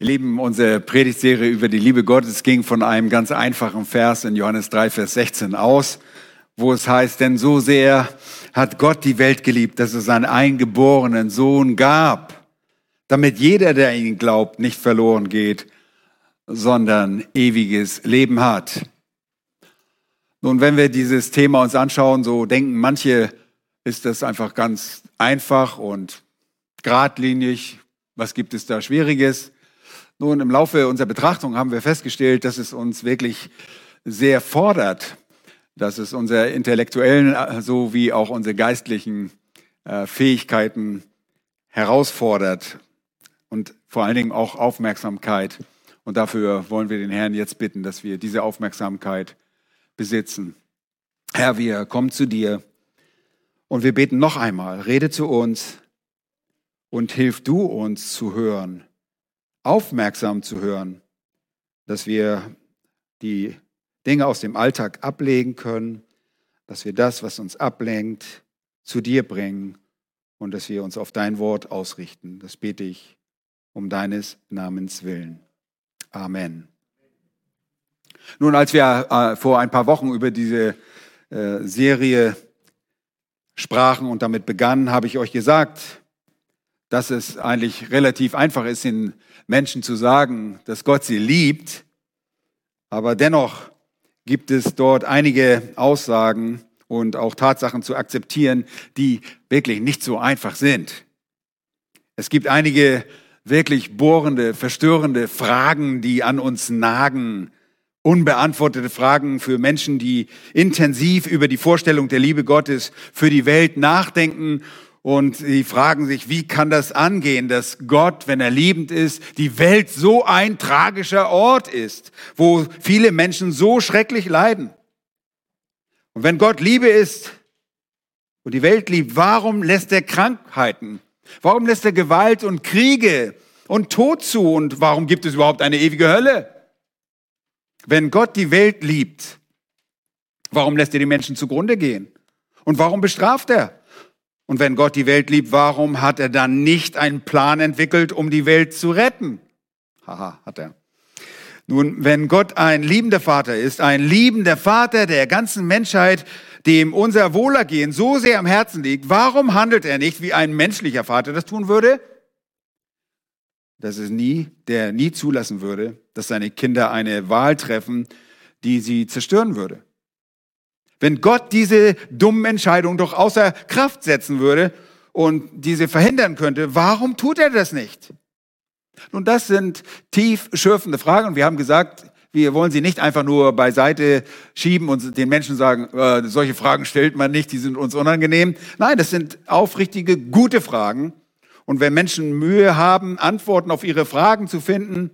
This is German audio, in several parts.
Ihr Lieben, unsere Predigtserie über die Liebe Gottes ging von einem ganz einfachen Vers in Johannes 3, Vers 16 aus, wo es heißt, denn so sehr hat Gott die Welt geliebt, dass es seinen eingeborenen Sohn gab, damit jeder, der ihn glaubt, nicht verloren geht, sondern ewiges Leben hat. Nun, wenn wir dieses Thema uns anschauen, so denken manche, ist das einfach ganz einfach und geradlinig. Was gibt es da Schwieriges? Nun, im Laufe unserer Betrachtung haben wir festgestellt, dass es uns wirklich sehr fordert, dass es unsere intellektuellen äh, sowie auch unsere geistlichen äh, Fähigkeiten herausfordert und vor allen Dingen auch Aufmerksamkeit. Und dafür wollen wir den Herrn jetzt bitten, dass wir diese Aufmerksamkeit besitzen. Herr, wir kommen zu dir und wir beten noch einmal, rede zu uns und hilf du uns zu hören aufmerksam zu hören, dass wir die Dinge aus dem Alltag ablegen können, dass wir das, was uns ablenkt, zu dir bringen und dass wir uns auf dein Wort ausrichten. Das bete ich um deines Namens willen. Amen. Nun, als wir äh, vor ein paar Wochen über diese äh, Serie sprachen und damit begannen, habe ich euch gesagt, dass es eigentlich relativ einfach ist, den Menschen zu sagen, dass Gott sie liebt. Aber dennoch gibt es dort einige Aussagen und auch Tatsachen zu akzeptieren, die wirklich nicht so einfach sind. Es gibt einige wirklich bohrende, verstörende Fragen, die an uns nagen. Unbeantwortete Fragen für Menschen, die intensiv über die Vorstellung der Liebe Gottes für die Welt nachdenken und sie fragen sich, wie kann das angehen, dass Gott, wenn er liebend ist, die Welt so ein tragischer Ort ist, wo viele Menschen so schrecklich leiden. Und wenn Gott Liebe ist und die Welt liebt, warum lässt er Krankheiten? Warum lässt er Gewalt und Kriege und Tod zu? Und warum gibt es überhaupt eine ewige Hölle? Wenn Gott die Welt liebt, warum lässt er die Menschen zugrunde gehen? Und warum bestraft er? Und wenn Gott die Welt liebt, warum hat er dann nicht einen Plan entwickelt, um die Welt zu retten? Haha, hat er. Nun, wenn Gott ein liebender Vater ist, ein liebender Vater der ganzen Menschheit, dem unser Wohlergehen so sehr am Herzen liegt, warum handelt er nicht wie ein menschlicher Vater das tun würde? Dass es nie, der nie zulassen würde, dass seine Kinder eine Wahl treffen, die sie zerstören würde. Wenn Gott diese dummen Entscheidungen doch außer Kraft setzen würde und diese verhindern könnte, warum tut er das nicht? Nun, das sind tief schürfende Fragen und wir haben gesagt, wir wollen sie nicht einfach nur beiseite schieben und den Menschen sagen, äh, solche Fragen stellt man nicht, die sind uns unangenehm. Nein, das sind aufrichtige, gute Fragen. Und wenn Menschen Mühe haben, Antworten auf ihre Fragen zu finden,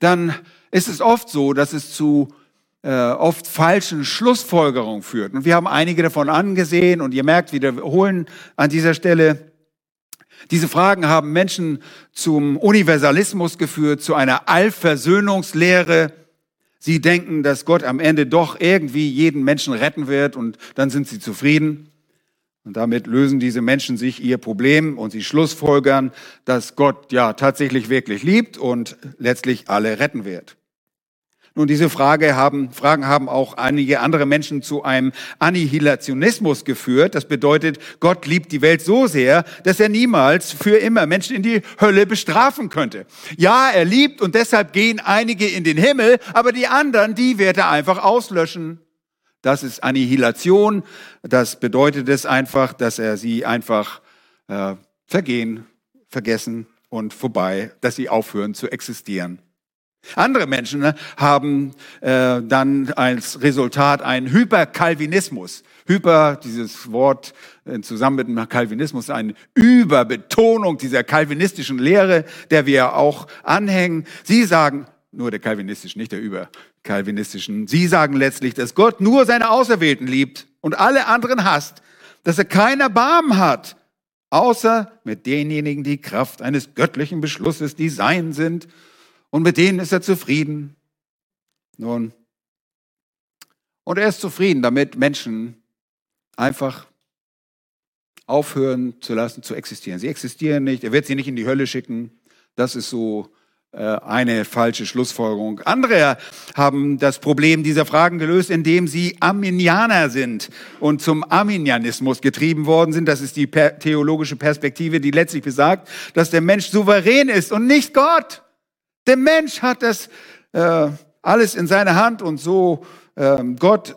dann ist es oft so, dass es zu äh, oft falschen Schlussfolgerungen führt. Und wir haben einige davon angesehen und ihr merkt, wiederholen an dieser Stelle, diese Fragen haben Menschen zum Universalismus geführt, zu einer Allversöhnungslehre. Sie denken, dass Gott am Ende doch irgendwie jeden Menschen retten wird und dann sind sie zufrieden. Und damit lösen diese Menschen sich ihr Problem und sie schlussfolgern, dass Gott ja tatsächlich wirklich liebt und letztlich alle retten wird. Nun, diese Frage haben, Fragen haben auch einige andere Menschen zu einem Annihilationismus geführt. Das bedeutet, Gott liebt die Welt so sehr, dass er niemals für immer Menschen in die Hölle bestrafen könnte. Ja, er liebt und deshalb gehen einige in den Himmel, aber die anderen, die wird er einfach auslöschen. Das ist Annihilation. Das bedeutet es einfach, dass er sie einfach äh, vergehen, vergessen und vorbei, dass sie aufhören zu existieren. Andere Menschen ne, haben äh, dann als Resultat einen Hyperkalvinismus. Hyper, dieses Wort äh, zusammen mit dem Calvinismus, eine Überbetonung dieser kalvinistischen Lehre, der wir auch anhängen. Sie sagen, nur der kalvinistischen, nicht der überkalvinistischen, sie sagen letztlich, dass Gott nur seine Auserwählten liebt und alle anderen hasst, dass er kein Erbarmen hat, außer mit denjenigen, die Kraft eines göttlichen Beschlusses, die sein sind und mit denen ist er zufrieden. Nun, und er ist zufrieden, damit Menschen einfach aufhören zu lassen zu existieren. Sie existieren nicht, er wird sie nicht in die Hölle schicken. Das ist so äh, eine falsche Schlussfolgerung. Andere haben das Problem dieser Fragen gelöst, indem sie Arminianer sind und zum Arminianismus getrieben worden sind. Das ist die theologische Perspektive, die letztlich besagt, dass der Mensch souverän ist und nicht Gott. Der Mensch hat das äh, alles in seiner Hand und so äh, Gott,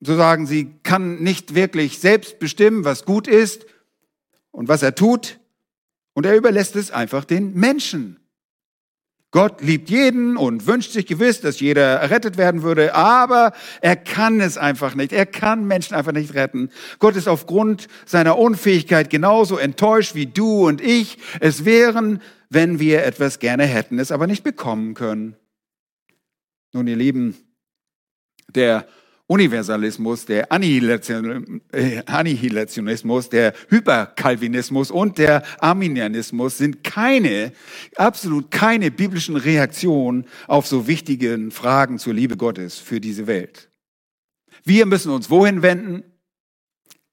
so sagen sie, kann nicht wirklich selbst bestimmen, was gut ist und was er tut. Und er überlässt es einfach den Menschen. Gott liebt jeden und wünscht sich gewiss, dass jeder errettet werden würde, aber er kann es einfach nicht. Er kann Menschen einfach nicht retten. Gott ist aufgrund seiner Unfähigkeit genauso enttäuscht wie du und ich es wären, wenn wir etwas gerne hätten, es aber nicht bekommen können. Nun, ihr Lieben, der Universalismus, der äh, Annihilationismus, der Hyperkalvinismus und der Arminianismus sind keine, absolut keine biblischen Reaktionen auf so wichtigen Fragen zur Liebe Gottes für diese Welt. Wir müssen uns wohin wenden?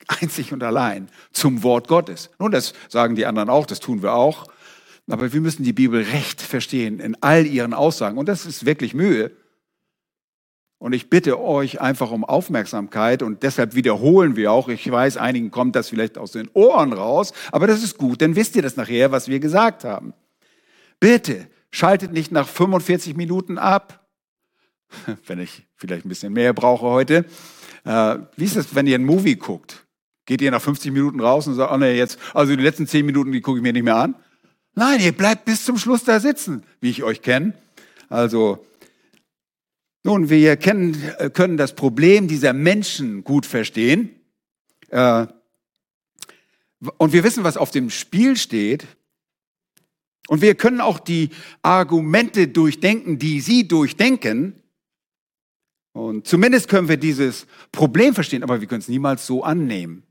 Einzig und allein zum Wort Gottes. Nun, das sagen die anderen auch, das tun wir auch. Aber wir müssen die Bibel recht verstehen in all ihren Aussagen. Und das ist wirklich Mühe. Und ich bitte euch einfach um Aufmerksamkeit und deshalb wiederholen wir auch. Ich weiß, einigen kommt das vielleicht aus den Ohren raus, aber das ist gut, dann wisst ihr das nachher, was wir gesagt haben. Bitte schaltet nicht nach 45 Minuten ab, wenn ich vielleicht ein bisschen mehr brauche heute. Äh, wie ist das, wenn ihr einen Movie guckt? Geht ihr nach 50 Minuten raus und sagt, oh nee, jetzt, also die letzten 10 Minuten, die gucke ich mir nicht mehr an? Nein, ihr bleibt bis zum Schluss da sitzen, wie ich euch kenne. Also nun, wir kennen, äh, können das Problem dieser Menschen gut verstehen. Äh, und wir wissen, was auf dem Spiel steht. Und wir können auch die Argumente durchdenken, die sie durchdenken. Und zumindest können wir dieses Problem verstehen, aber wir können es niemals so annehmen.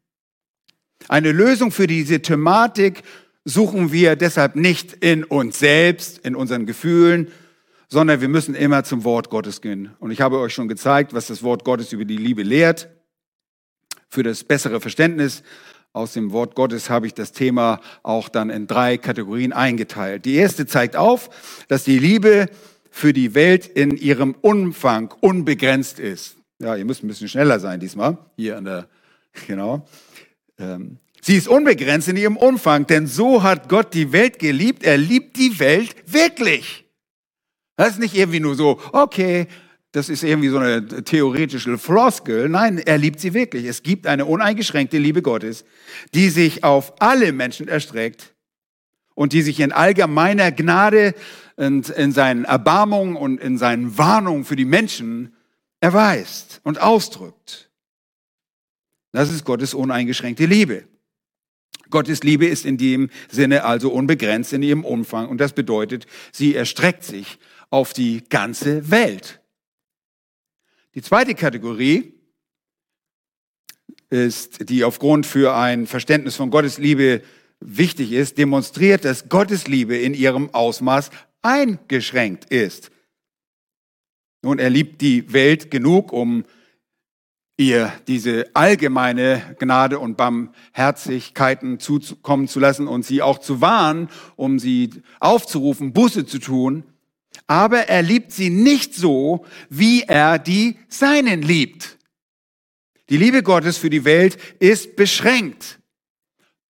Eine Lösung für diese Thematik suchen wir deshalb nicht in uns selbst, in unseren Gefühlen, sondern wir müssen immer zum Wort Gottes gehen. Und ich habe euch schon gezeigt, was das Wort Gottes über die Liebe lehrt. Für das bessere Verständnis aus dem Wort Gottes habe ich das Thema auch dann in drei Kategorien eingeteilt. Die erste zeigt auf, dass die Liebe für die Welt in ihrem Umfang unbegrenzt ist. Ja, ihr müsst ein bisschen schneller sein diesmal. Hier an der, genau. Ähm, sie ist unbegrenzt in ihrem Umfang, denn so hat Gott die Welt geliebt. Er liebt die Welt wirklich. Das ist nicht irgendwie nur so, okay, das ist irgendwie so eine theoretische Floskel. Nein, er liebt sie wirklich. Es gibt eine uneingeschränkte Liebe Gottes, die sich auf alle Menschen erstreckt und die sich in allgemeiner Gnade und in seinen Erbarmungen und in seinen Warnungen für die Menschen erweist und ausdrückt. Das ist Gottes uneingeschränkte Liebe. Gottes Liebe ist in dem Sinne also unbegrenzt in ihrem Umfang und das bedeutet, sie erstreckt sich auf die ganze Welt. Die zweite Kategorie ist, die aufgrund für ein Verständnis von Gottes Liebe wichtig ist, demonstriert, dass Gottes Liebe in ihrem Ausmaß eingeschränkt ist. Nun, er liebt die Welt genug, um ihr diese allgemeine Gnade und Barmherzigkeiten zukommen zu lassen und sie auch zu warnen, um sie aufzurufen, Busse zu tun aber er liebt sie nicht so, wie er die Seinen liebt. Die Liebe Gottes für die Welt ist beschränkt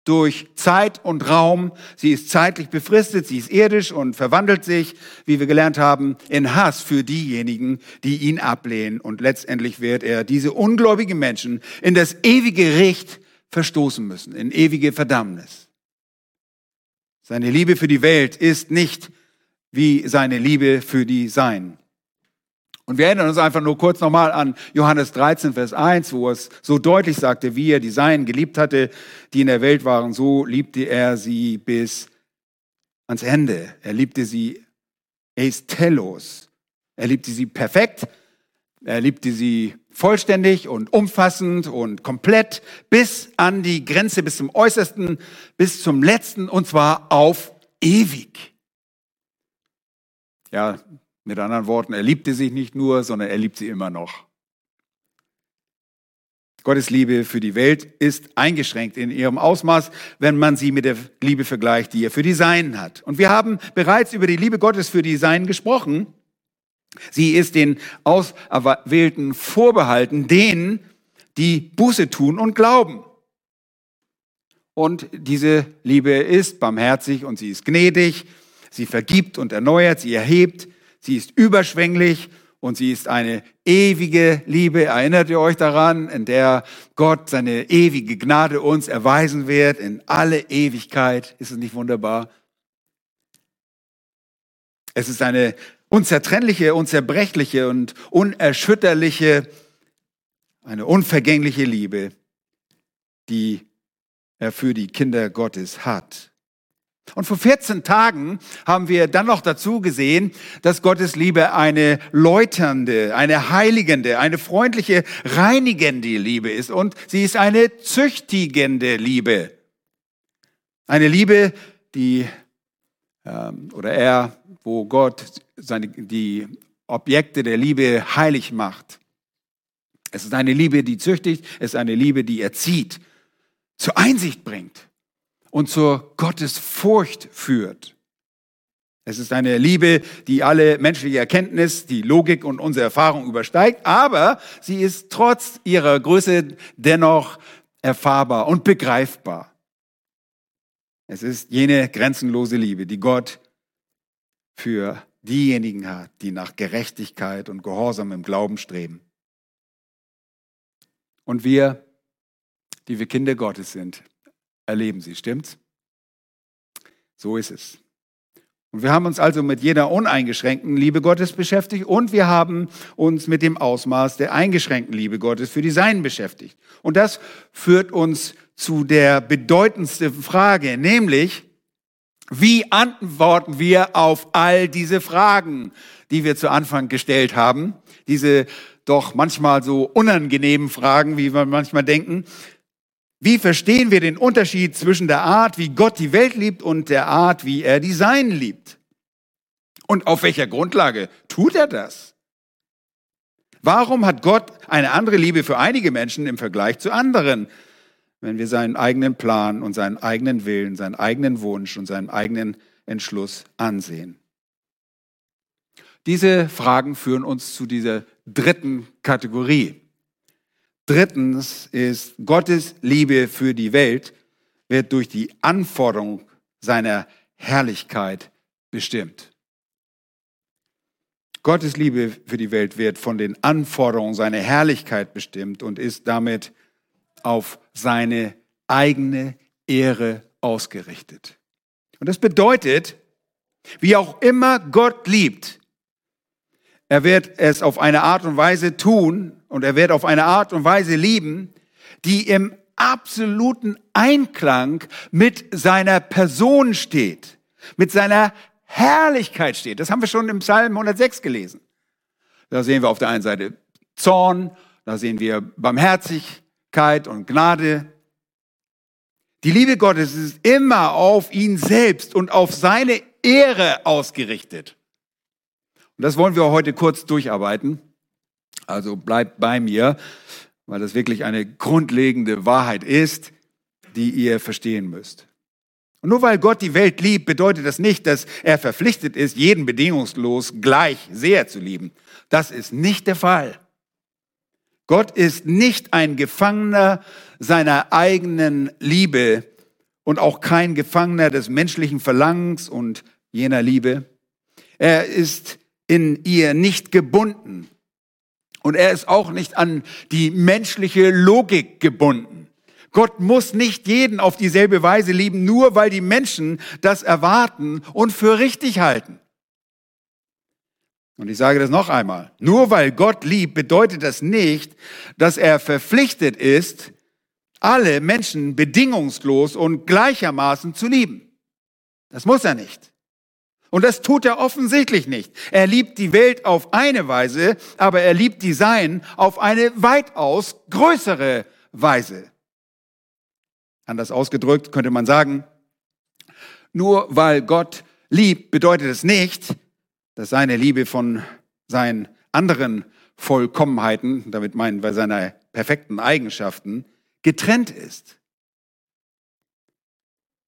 durch Zeit und Raum. Sie ist zeitlich befristet, sie ist irdisch und verwandelt sich, wie wir gelernt haben, in Hass für diejenigen, die ihn ablehnen. Und letztendlich wird er diese ungläubigen Menschen in das ewige Gericht verstoßen müssen, in ewige Verdammnis. Seine Liebe für die Welt ist nicht wie seine Liebe für die Sein. Und wir erinnern uns einfach nur kurz nochmal an Johannes 13, Vers 1, wo es so deutlich sagte, wie er die Seinen geliebt hatte, die in der Welt waren, so liebte er sie bis ans Ende. Er liebte sie estelos. Er liebte sie perfekt. Er liebte sie vollständig und umfassend und komplett bis an die Grenze, bis zum Äußersten, bis zum Letzten und zwar auf ewig. Ja, mit anderen Worten, er liebte sich nicht nur, sondern er liebt sie immer noch. Gottes Liebe für die Welt ist eingeschränkt in ihrem Ausmaß, wenn man sie mit der Liebe vergleicht, die er für die Seinen hat. Und wir haben bereits über die Liebe Gottes für die Seinen gesprochen. Sie ist den Auserwählten vorbehalten, denen, die Buße tun und glauben. Und diese Liebe ist barmherzig und sie ist gnädig, sie vergibt und erneuert, sie erhebt, sie ist überschwänglich und sie ist eine ewige Liebe. Erinnert ihr euch daran, in der Gott seine ewige Gnade uns erweisen wird in alle Ewigkeit? Ist es nicht wunderbar? Es ist eine unzertrennliche, unzerbrechliche und unerschütterliche, eine unvergängliche Liebe, die er für die Kinder Gottes hat. Und vor 14 Tagen haben wir dann noch dazu gesehen, dass Gottes Liebe eine läuternde, eine heiligende, eine freundliche, reinigende Liebe ist. Und sie ist eine züchtigende Liebe. Eine Liebe, die, ähm, oder er, wo Gott seine, die Objekte der Liebe heilig macht. Es ist eine Liebe, die züchtigt, es ist eine Liebe, die erzieht, zur Einsicht bringt und zur Gottesfurcht führt. Es ist eine Liebe, die alle menschliche Erkenntnis, die Logik und unsere Erfahrung übersteigt, aber sie ist trotz ihrer Größe dennoch erfahrbar und begreifbar. Es ist jene grenzenlose Liebe, die Gott für diejenigen hat, die nach Gerechtigkeit und Gehorsam im Glauben streben. Und wir, die wir Kinder Gottes sind, erleben sie, stimmt's? So ist es. Und wir haben uns also mit jeder uneingeschränkten Liebe Gottes beschäftigt und wir haben uns mit dem Ausmaß der eingeschränkten Liebe Gottes für die Seinen beschäftigt. Und das führt uns zu der bedeutendsten Frage, nämlich, wie antworten wir auf all diese Fragen, die wir zu Anfang gestellt haben? Diese doch manchmal so unangenehmen Fragen, wie wir manchmal denken. Wie verstehen wir den Unterschied zwischen der Art, wie Gott die Welt liebt und der Art, wie er die Seinen liebt? Und auf welcher Grundlage tut er das? Warum hat Gott eine andere Liebe für einige Menschen im Vergleich zu anderen? wenn wir seinen eigenen Plan und seinen eigenen Willen, seinen eigenen Wunsch und seinen eigenen Entschluss ansehen. Diese Fragen führen uns zu dieser dritten Kategorie. Drittens ist Gottes Liebe für die Welt wird durch die Anforderung seiner Herrlichkeit bestimmt. Gottes Liebe für die Welt wird von den Anforderungen seiner Herrlichkeit bestimmt und ist damit auf seine eigene Ehre ausgerichtet. Und das bedeutet, wie auch immer Gott liebt, er wird es auf eine Art und Weise tun und er wird auf eine Art und Weise lieben, die im absoluten Einklang mit seiner Person steht, mit seiner Herrlichkeit steht. Das haben wir schon im Psalm 106 gelesen. Da sehen wir auf der einen Seite Zorn, da sehen wir Barmherzig, Barmherzigkeit und Gnade. Die Liebe Gottes ist immer auf ihn selbst und auf seine Ehre ausgerichtet. Und das wollen wir heute kurz durcharbeiten. Also bleibt bei mir, weil das wirklich eine grundlegende Wahrheit ist, die ihr verstehen müsst. Und nur weil Gott die Welt liebt, bedeutet das nicht, dass er verpflichtet ist, jeden bedingungslos gleich sehr zu lieben. Das ist nicht der Fall. Gott ist nicht ein Gefangener seiner eigenen Liebe und auch kein Gefangener des menschlichen Verlangens und jener Liebe. Er ist in ihr nicht gebunden. Und er ist auch nicht an die menschliche Logik gebunden. Gott muss nicht jeden auf dieselbe Weise lieben, nur weil die Menschen das erwarten und für richtig halten. Und ich sage das noch einmal. Nur weil Gott liebt, bedeutet das nicht, dass er verpflichtet ist, alle Menschen bedingungslos und gleichermaßen zu lieben. Das muss er nicht. Und das tut er offensichtlich nicht. Er liebt die Welt auf eine Weise, aber er liebt die Sein auf eine weitaus größere Weise. Anders ausgedrückt könnte man sagen, nur weil Gott liebt, bedeutet es nicht, dass seine Liebe von seinen anderen Vollkommenheiten, damit meinen wir seine perfekten Eigenschaften getrennt ist.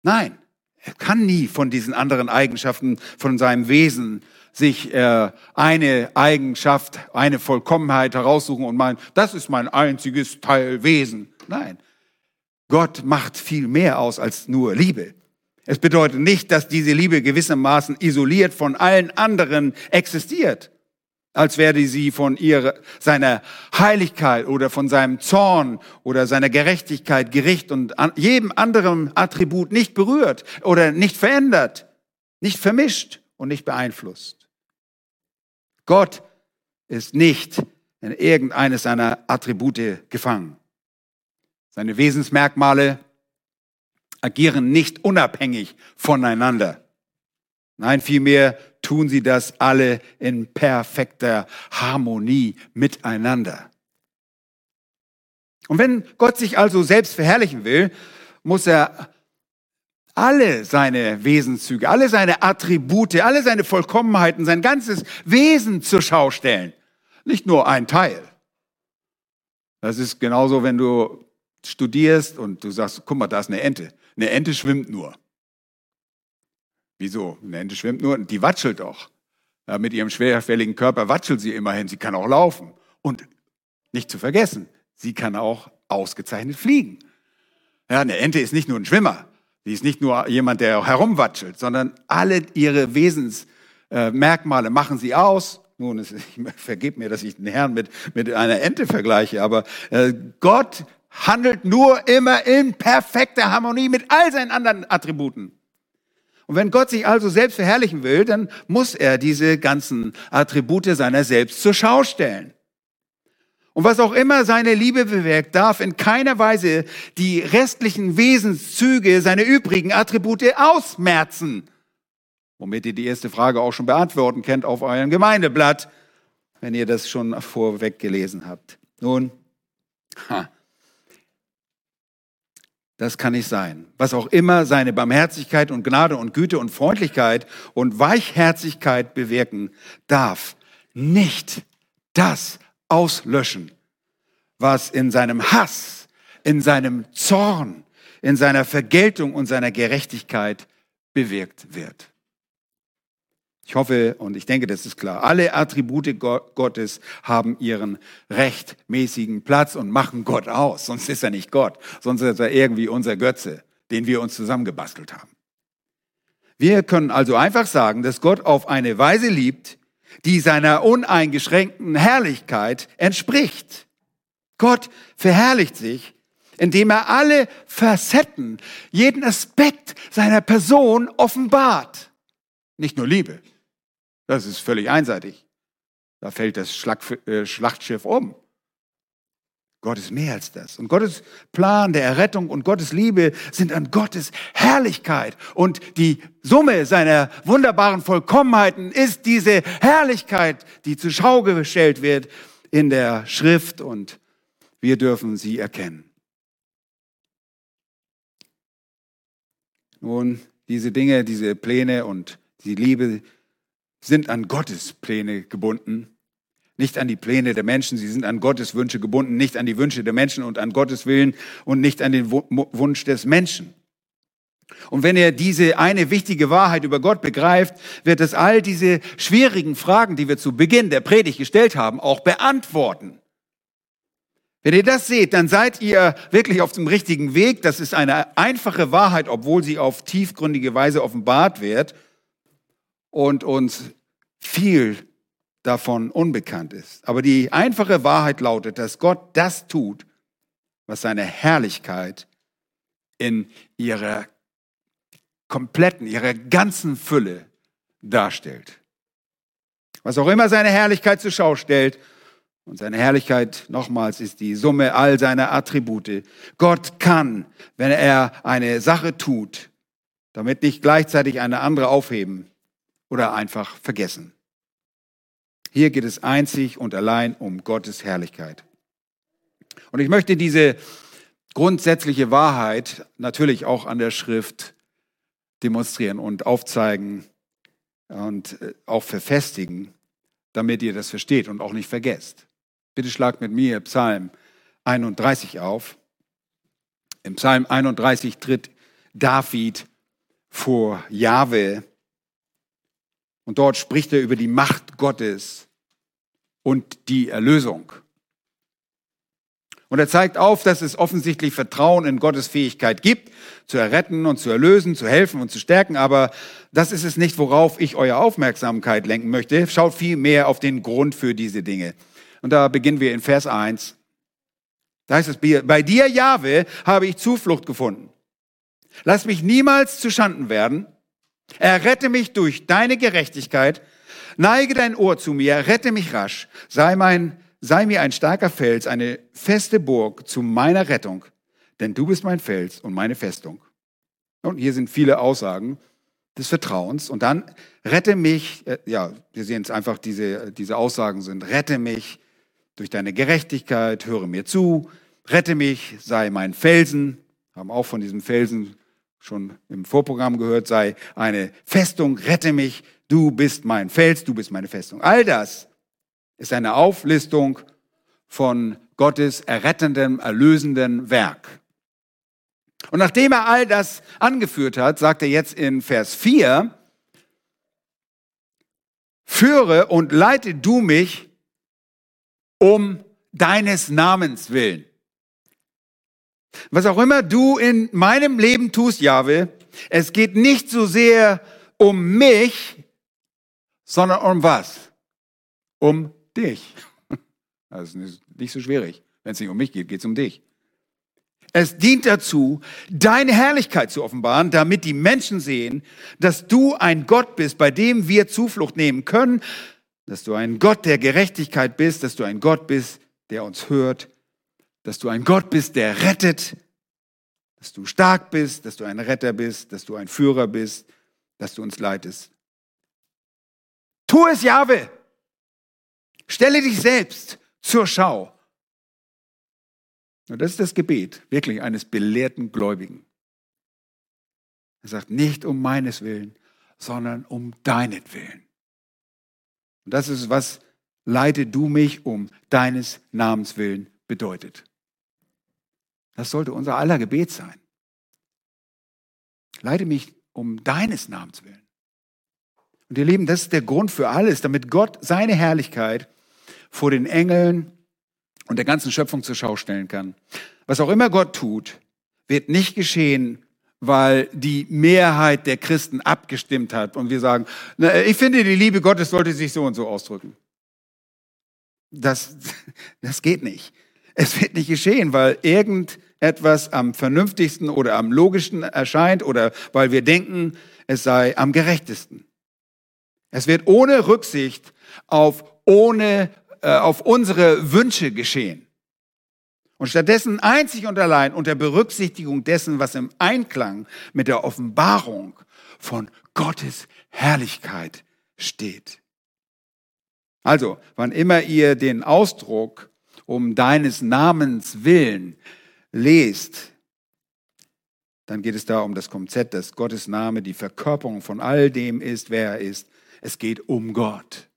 Nein, er kann nie von diesen anderen Eigenschaften, von seinem Wesen sich äh, eine Eigenschaft, eine Vollkommenheit heraussuchen und meinen, das ist mein einziges Teilwesen. Nein, Gott macht viel mehr aus als nur Liebe. Es bedeutet nicht, dass diese Liebe gewissermaßen isoliert von allen anderen existiert, als werde sie von ihrer, seiner Heiligkeit oder von seinem Zorn oder seiner Gerechtigkeit, Gericht und an jedem anderen Attribut nicht berührt oder nicht verändert, nicht vermischt und nicht beeinflusst. Gott ist nicht in irgendeines seiner Attribute gefangen. Seine Wesensmerkmale agieren nicht unabhängig voneinander. Nein, vielmehr tun sie das alle in perfekter Harmonie miteinander. Und wenn Gott sich also selbst verherrlichen will, muss er alle seine Wesenszüge, alle seine Attribute, alle seine Vollkommenheiten, sein ganzes Wesen zur Schau stellen. Nicht nur ein Teil. Das ist genauso, wenn du studierst und du sagst, guck mal, da ist eine Ente. Eine Ente schwimmt nur. Wieso? Eine Ente schwimmt nur, die watschelt doch. Ja, mit ihrem schwerfälligen Körper watschelt sie immerhin. Sie kann auch laufen. Und nicht zu vergessen, sie kann auch ausgezeichnet fliegen. Ja, eine Ente ist nicht nur ein Schwimmer. Sie ist nicht nur jemand, der herumwatschelt, sondern alle ihre Wesensmerkmale machen sie aus. Nun, es, ich vergebe mir, dass ich den Herrn mit, mit einer Ente vergleiche, aber äh, Gott handelt nur immer in perfekter Harmonie mit all seinen anderen Attributen. Und wenn Gott sich also selbst verherrlichen will, dann muss er diese ganzen Attribute seiner selbst zur Schau stellen. Und was auch immer seine Liebe bewirkt, darf in keiner Weise die restlichen Wesenszüge, seine übrigen Attribute ausmerzen. Womit ihr die erste Frage auch schon beantworten kennt auf eurem Gemeindeblatt, wenn ihr das schon vorweg gelesen habt. Nun, ha, das kann nicht sein. Was auch immer seine Barmherzigkeit und Gnade und Güte und Freundlichkeit und Weichherzigkeit bewirken, darf nicht das auslöschen, was in seinem Hass, in seinem Zorn, in seiner Vergeltung und seiner Gerechtigkeit bewirkt wird. Ich hoffe und ich denke, das ist klar. Alle Attribute Gottes haben ihren rechtmäßigen Platz und machen Gott aus. Sonst ist er nicht Gott. Sonst ist er irgendwie unser Götze, den wir uns zusammengebastelt haben. Wir können also einfach sagen, dass Gott auf eine Weise liebt, die seiner uneingeschränkten Herrlichkeit entspricht. Gott verherrlicht sich, indem er alle Facetten, jeden Aspekt seiner Person offenbart. Nicht nur Liebe, das ist völlig einseitig. Da fällt das äh, Schlachtschiff um. Gott ist mehr als das. Und Gottes Plan der Errettung und Gottes Liebe sind an Gottes Herrlichkeit. Und die Summe seiner wunderbaren Vollkommenheiten ist diese Herrlichkeit, die zur Schau gestellt wird in der Schrift und wir dürfen sie erkennen. Nun, diese Dinge, diese Pläne und die Liebe sind an Gottes Pläne gebunden, nicht an die Pläne der Menschen, sie sind an Gottes Wünsche gebunden, nicht an die Wünsche der Menschen und an Gottes Willen und nicht an den Wunsch des Menschen. Und wenn er diese eine wichtige Wahrheit über Gott begreift, wird es all diese schwierigen Fragen, die wir zu Beginn der Predigt gestellt haben, auch beantworten. Wenn ihr das seht, dann seid ihr wirklich auf dem richtigen Weg. Das ist eine einfache Wahrheit, obwohl sie auf tiefgründige Weise offenbart wird und uns viel davon unbekannt ist. Aber die einfache Wahrheit lautet, dass Gott das tut, was seine Herrlichkeit in ihrer kompletten, ihrer ganzen Fülle darstellt. Was auch immer seine Herrlichkeit zur Schau stellt, und seine Herrlichkeit, nochmals, ist die Summe all seiner Attribute. Gott kann, wenn er eine Sache tut, damit nicht gleichzeitig eine andere aufheben, oder einfach vergessen. Hier geht es einzig und allein um Gottes Herrlichkeit. Und ich möchte diese grundsätzliche Wahrheit natürlich auch an der Schrift demonstrieren und aufzeigen und äh, auch verfestigen, damit ihr das versteht und auch nicht vergesst. Bitte schlagt mit mir Psalm 31 auf. Im Psalm 31 tritt David vor Jahwe und dort spricht er über die Macht Gottes und die Erlösung. Und er zeigt auf, dass es offensichtlich Vertrauen in Gottes Fähigkeit gibt, zu erretten und zu erlösen, zu helfen und zu stärken. Aber das ist es nicht, worauf ich eure Aufmerksamkeit lenken möchte. Schaut viel mehr auf den Grund für diese Dinge. Und da beginnen wir in Vers 1. Da heißt es, bei dir, Jahwe, habe ich Zuflucht gefunden. Lass mich niemals zu Schanden werden. Errette mich durch deine Gerechtigkeit. Neige dein Ohr zu mir, rette mich rasch. Sei mein sei mir ein starker Fels, eine feste Burg zu meiner Rettung, denn du bist mein Fels und meine Festung. Und hier sind viele Aussagen des Vertrauens. Und dann rette mich, äh, ja, wir sehen es einfach, diese, diese Aussagen sind, rette mich durch deine Gerechtigkeit, höre mir zu, rette mich, sei mein Felsen, haben auch von diesem Felsen schon im Vorprogramm gehört, sei eine Festung, rette mich, du bist mein Fels, du bist meine Festung. All das ist eine Auflistung von Gottes errettendem, erlösenden Werk. Und nachdem er all das angeführt hat, sagt er jetzt in Vers 4, führe und leite du mich um deines Namens willen. Was auch immer du in meinem Leben tust, Jahwe, es geht nicht so sehr um mich, sondern um was? Um dich. Das ist nicht so schwierig. Wenn es nicht um mich geht, geht es um dich. Es dient dazu, deine Herrlichkeit zu offenbaren, damit die Menschen sehen, dass du ein Gott bist, bei dem wir Zuflucht nehmen können, dass du ein Gott der Gerechtigkeit bist, dass du ein Gott bist, der uns hört, dass du ein Gott bist, der rettet, dass du stark bist, dass du ein Retter bist, dass du ein Führer bist, dass du uns leitest. Tu es, Jahwe! Stelle dich selbst zur Schau. Und das ist das Gebet wirklich eines belehrten Gläubigen. Er sagt, nicht um meines Willen, sondern um deinetwillen. Und das ist, was leite du mich um deines Namens willen bedeutet. Das sollte unser aller Gebet sein. Leite mich um deines Namens willen. Und ihr Lieben, das ist der Grund für alles, damit Gott seine Herrlichkeit vor den Engeln und der ganzen Schöpfung zur Schau stellen kann. Was auch immer Gott tut, wird nicht geschehen, weil die Mehrheit der Christen abgestimmt hat und wir sagen, na, ich finde, die Liebe Gottes sollte sich so und so ausdrücken. Das, das geht nicht. Es wird nicht geschehen, weil irgendetwas am vernünftigsten oder am logischsten erscheint oder weil wir denken, es sei am gerechtesten. Es wird ohne Rücksicht auf ohne äh, auf unsere Wünsche geschehen. Und stattdessen einzig und allein unter Berücksichtigung dessen, was im Einklang mit der Offenbarung von Gottes Herrlichkeit steht. Also, wann immer ihr den Ausdruck um deines Namens willen lest, dann geht es da um das Konzept, dass Gottes Name die Verkörperung von all dem ist, wer er ist. Es geht um Gott.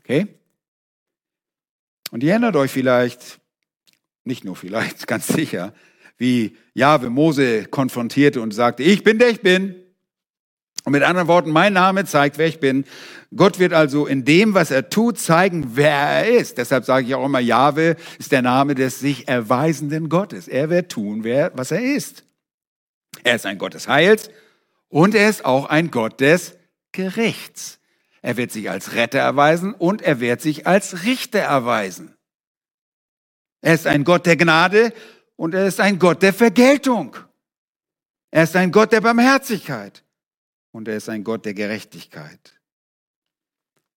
Okay? Und ihr erinnert euch vielleicht, nicht nur vielleicht, ganz sicher, wie Jahwe Mose konfrontierte und sagte, ich bin der ich bin. Und mit anderen Worten, mein Name zeigt, wer ich bin. Gott wird also in dem, was er tut, zeigen, wer er ist. Deshalb sage ich auch immer, Jahwe ist der Name des sich erweisenden Gottes. Er wird tun, wer, was er ist. Er ist ein Gott des Heils und er ist auch ein Gott des Gerichts. Er wird sich als Retter erweisen und er wird sich als Richter erweisen. Er ist ein Gott der Gnade und er ist ein Gott der Vergeltung. Er ist ein Gott der Barmherzigkeit und er ist ein Gott der Gerechtigkeit.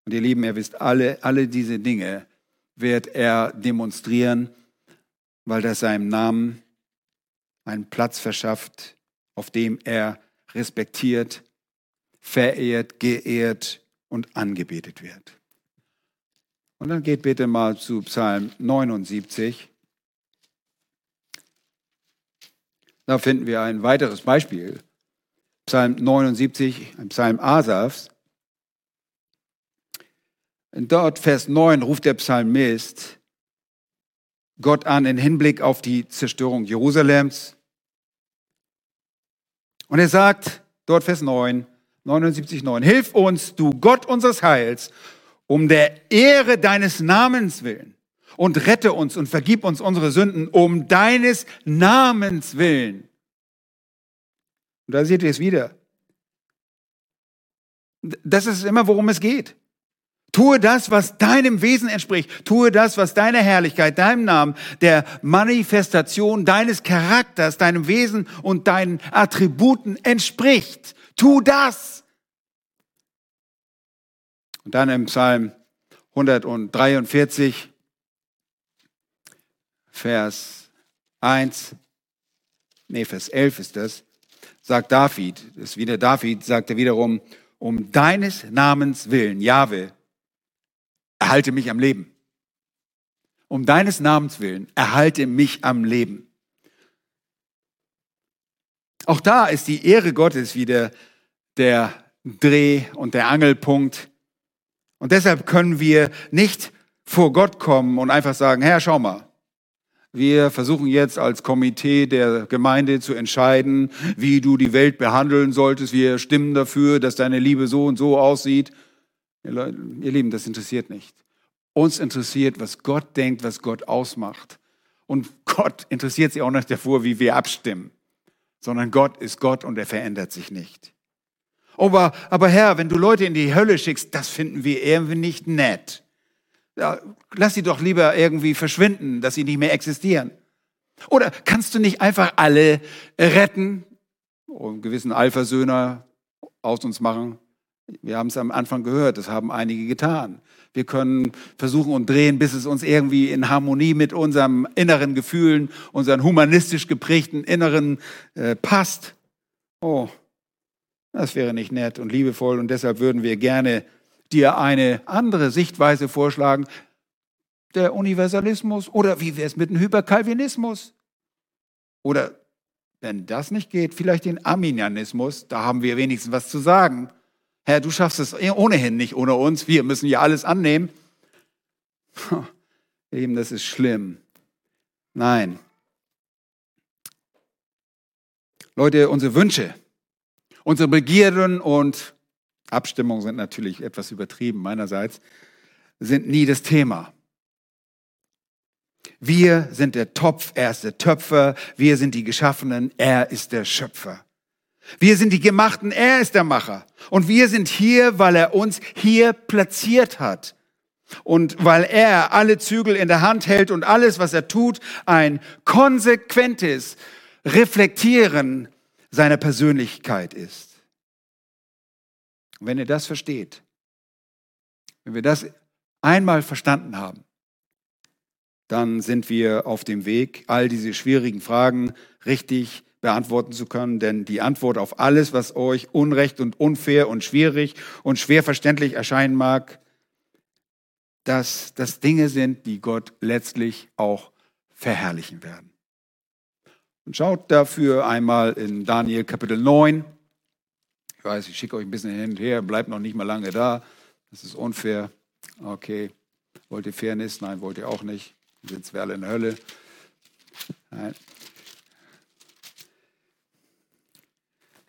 Und ihr Lieben, ihr wisst, alle, alle diese Dinge wird er demonstrieren, weil das seinem Namen einen Platz verschafft, auf dem er respektiert, verehrt, geehrt und angebetet wird. Und dann geht bitte mal zu Psalm 79. Da finden wir ein weiteres Beispiel. Psalm 79, ein Psalm Asafs. Und dort, Vers 9, ruft der Psalmist, Gott an in Hinblick auf die Zerstörung Jerusalems. Und er sagt, dort Vers 9, 79, 9, Hilf uns, du Gott unseres Heils, um der Ehre deines Namens willen und rette uns und vergib uns unsere Sünden um deines Namens willen. Und da seht ihr es wieder. Das ist immer, worum es geht. Tue das, was deinem Wesen entspricht. Tue das, was deiner Herrlichkeit, deinem Namen, der Manifestation deines Charakters, deinem Wesen und deinen Attributen entspricht. Tu das. Und dann im Psalm 143, Vers 1, nee, Vers 11 ist das, sagt David, ist wieder David, sagt er wiederum, um deines Namens willen, Jahwe, erhalte mich am Leben. Um deines Namens willen, erhalte mich am Leben. Auch da ist die Ehre Gottes wieder der Dreh- und der Angelpunkt. Und deshalb können wir nicht vor Gott kommen und einfach sagen, Herr, schau mal, wir versuchen jetzt als Komitee der Gemeinde zu entscheiden, wie du die Welt behandeln solltest. Wir stimmen dafür, dass deine Liebe so und so aussieht. Ihr Lieben, das interessiert nicht. Uns interessiert, was Gott denkt, was Gott ausmacht. Und Gott interessiert sich auch nicht davor, wie wir abstimmen, sondern Gott ist Gott und er verändert sich nicht. Aber, aber Herr, wenn du Leute in die Hölle schickst, das finden wir irgendwie nicht nett. Ja, lass sie doch lieber irgendwie verschwinden, dass sie nicht mehr existieren. Oder kannst du nicht einfach alle retten und einen gewissen Alphasöhner aus uns machen? Wir haben es am Anfang gehört, das haben einige getan. Wir können versuchen und drehen, bis es uns irgendwie in Harmonie mit unserem inneren Gefühlen, unseren humanistisch geprägten Inneren äh, passt. Oh, das wäre nicht nett und liebevoll und deshalb würden wir gerne dir eine andere Sichtweise vorschlagen. Der Universalismus oder wie wäre es mit dem Hyperkalvinismus? Oder wenn das nicht geht, vielleicht den Arminianismus, da haben wir wenigstens was zu sagen. Herr, du schaffst es ohnehin nicht ohne uns, wir müssen ja alles annehmen. Eben, das ist schlimm. Nein. Leute, unsere Wünsche, unsere Begierden und Abstimmungen sind natürlich etwas übertrieben meinerseits, sind nie das Thema. Wir sind der Topf, er ist der Töpfer, wir sind die Geschaffenen, er ist der Schöpfer. Wir sind die Gemachten, er ist der Macher. Und wir sind hier, weil er uns hier platziert hat. Und weil er alle Zügel in der Hand hält und alles, was er tut, ein konsequentes Reflektieren seiner Persönlichkeit ist. Und wenn ihr das versteht, wenn wir das einmal verstanden haben, dann sind wir auf dem Weg, all diese schwierigen Fragen richtig beantworten zu können, denn die Antwort auf alles, was euch unrecht und unfair und schwierig und schwer verständlich erscheinen mag, dass das Dinge sind, die Gott letztlich auch verherrlichen werden. Und schaut dafür einmal in Daniel Kapitel 9. Ich weiß, ich schicke euch ein bisschen hin und her, bleibt noch nicht mal lange da. Das ist unfair. Okay. Wollt ihr Fairness? Nein, wollt ihr auch nicht. Dann sind wir alle in der Hölle. Nein.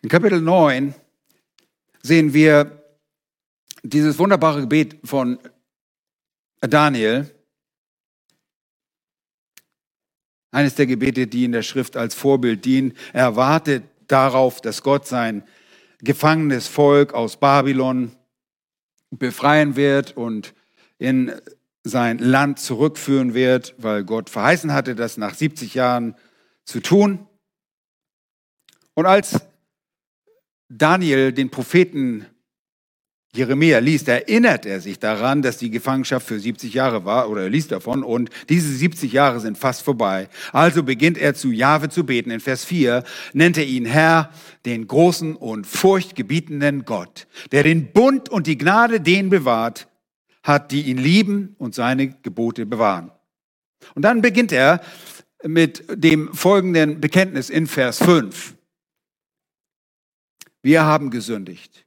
In Kapitel 9 sehen wir dieses wunderbare Gebet von Daniel. Eines der Gebete, die in der Schrift als Vorbild dienen. Er wartet darauf, dass Gott sein gefangenes Volk aus Babylon befreien wird und in sein Land zurückführen wird, weil Gott verheißen hatte, das nach 70 Jahren zu tun. Und als Daniel den Propheten Jeremia liest, erinnert er sich daran, dass die Gefangenschaft für 70 Jahre war, oder er liest davon, und diese 70 Jahre sind fast vorbei. Also beginnt er zu Jahwe zu beten. In Vers 4 nennt er ihn Herr, den großen und furchtgebietenden Gott, der den Bund und die Gnade den bewahrt hat, die ihn lieben und seine Gebote bewahren. Und dann beginnt er mit dem folgenden Bekenntnis in Vers 5. Wir haben gesündigt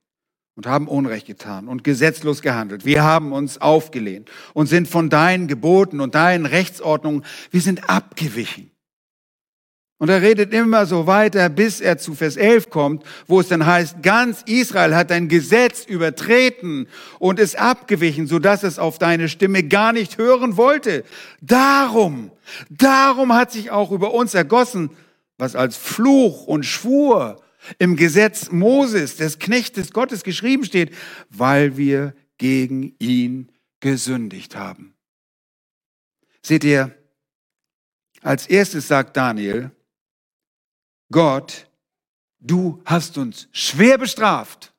und haben Unrecht getan und gesetzlos gehandelt. Wir haben uns aufgelehnt und sind von deinen Geboten und deinen Rechtsordnungen, wir sind abgewichen. Und er redet immer so weiter, bis er zu Vers 11 kommt, wo es dann heißt, ganz Israel hat dein Gesetz übertreten und ist abgewichen, sodass es auf deine Stimme gar nicht hören wollte. Darum, darum hat sich auch über uns ergossen, was als Fluch und Schwur im Gesetz Moses, des Knechtes Gottes geschrieben steht, weil wir gegen ihn gesündigt haben. Seht ihr, als erstes sagt Daniel, Gott, du hast uns schwer bestraft.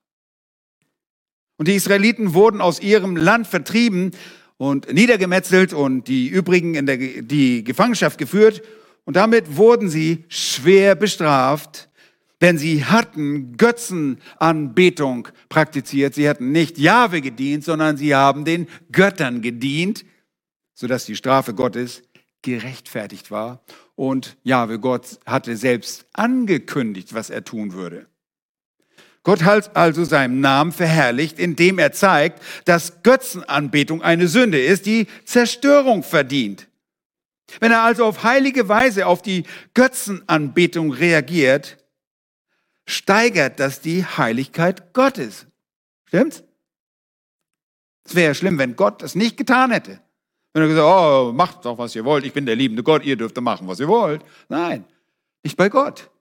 Und die Israeliten wurden aus ihrem Land vertrieben und niedergemetzelt und die übrigen in der, die Gefangenschaft geführt. Und damit wurden sie schwer bestraft, denn sie hatten Götzenanbetung praktiziert. Sie hatten nicht Jahwe gedient, sondern sie haben den Göttern gedient, sodass die Strafe Gottes gerechtfertigt war. Und Jahwe Gott hatte selbst angekündigt, was er tun würde. Gott hat also seinen Namen verherrlicht, indem er zeigt, dass Götzenanbetung eine Sünde ist, die Zerstörung verdient. Wenn er also auf heilige Weise auf die Götzenanbetung reagiert, steigert das die Heiligkeit Gottes. Stimmt's? Es wäre schlimm, wenn Gott das nicht getan hätte. Wenn er gesagt, oh, macht doch, was ihr wollt, ich bin der liebende Gott, ihr dürft machen, was ihr wollt. Nein, nicht bei Gott.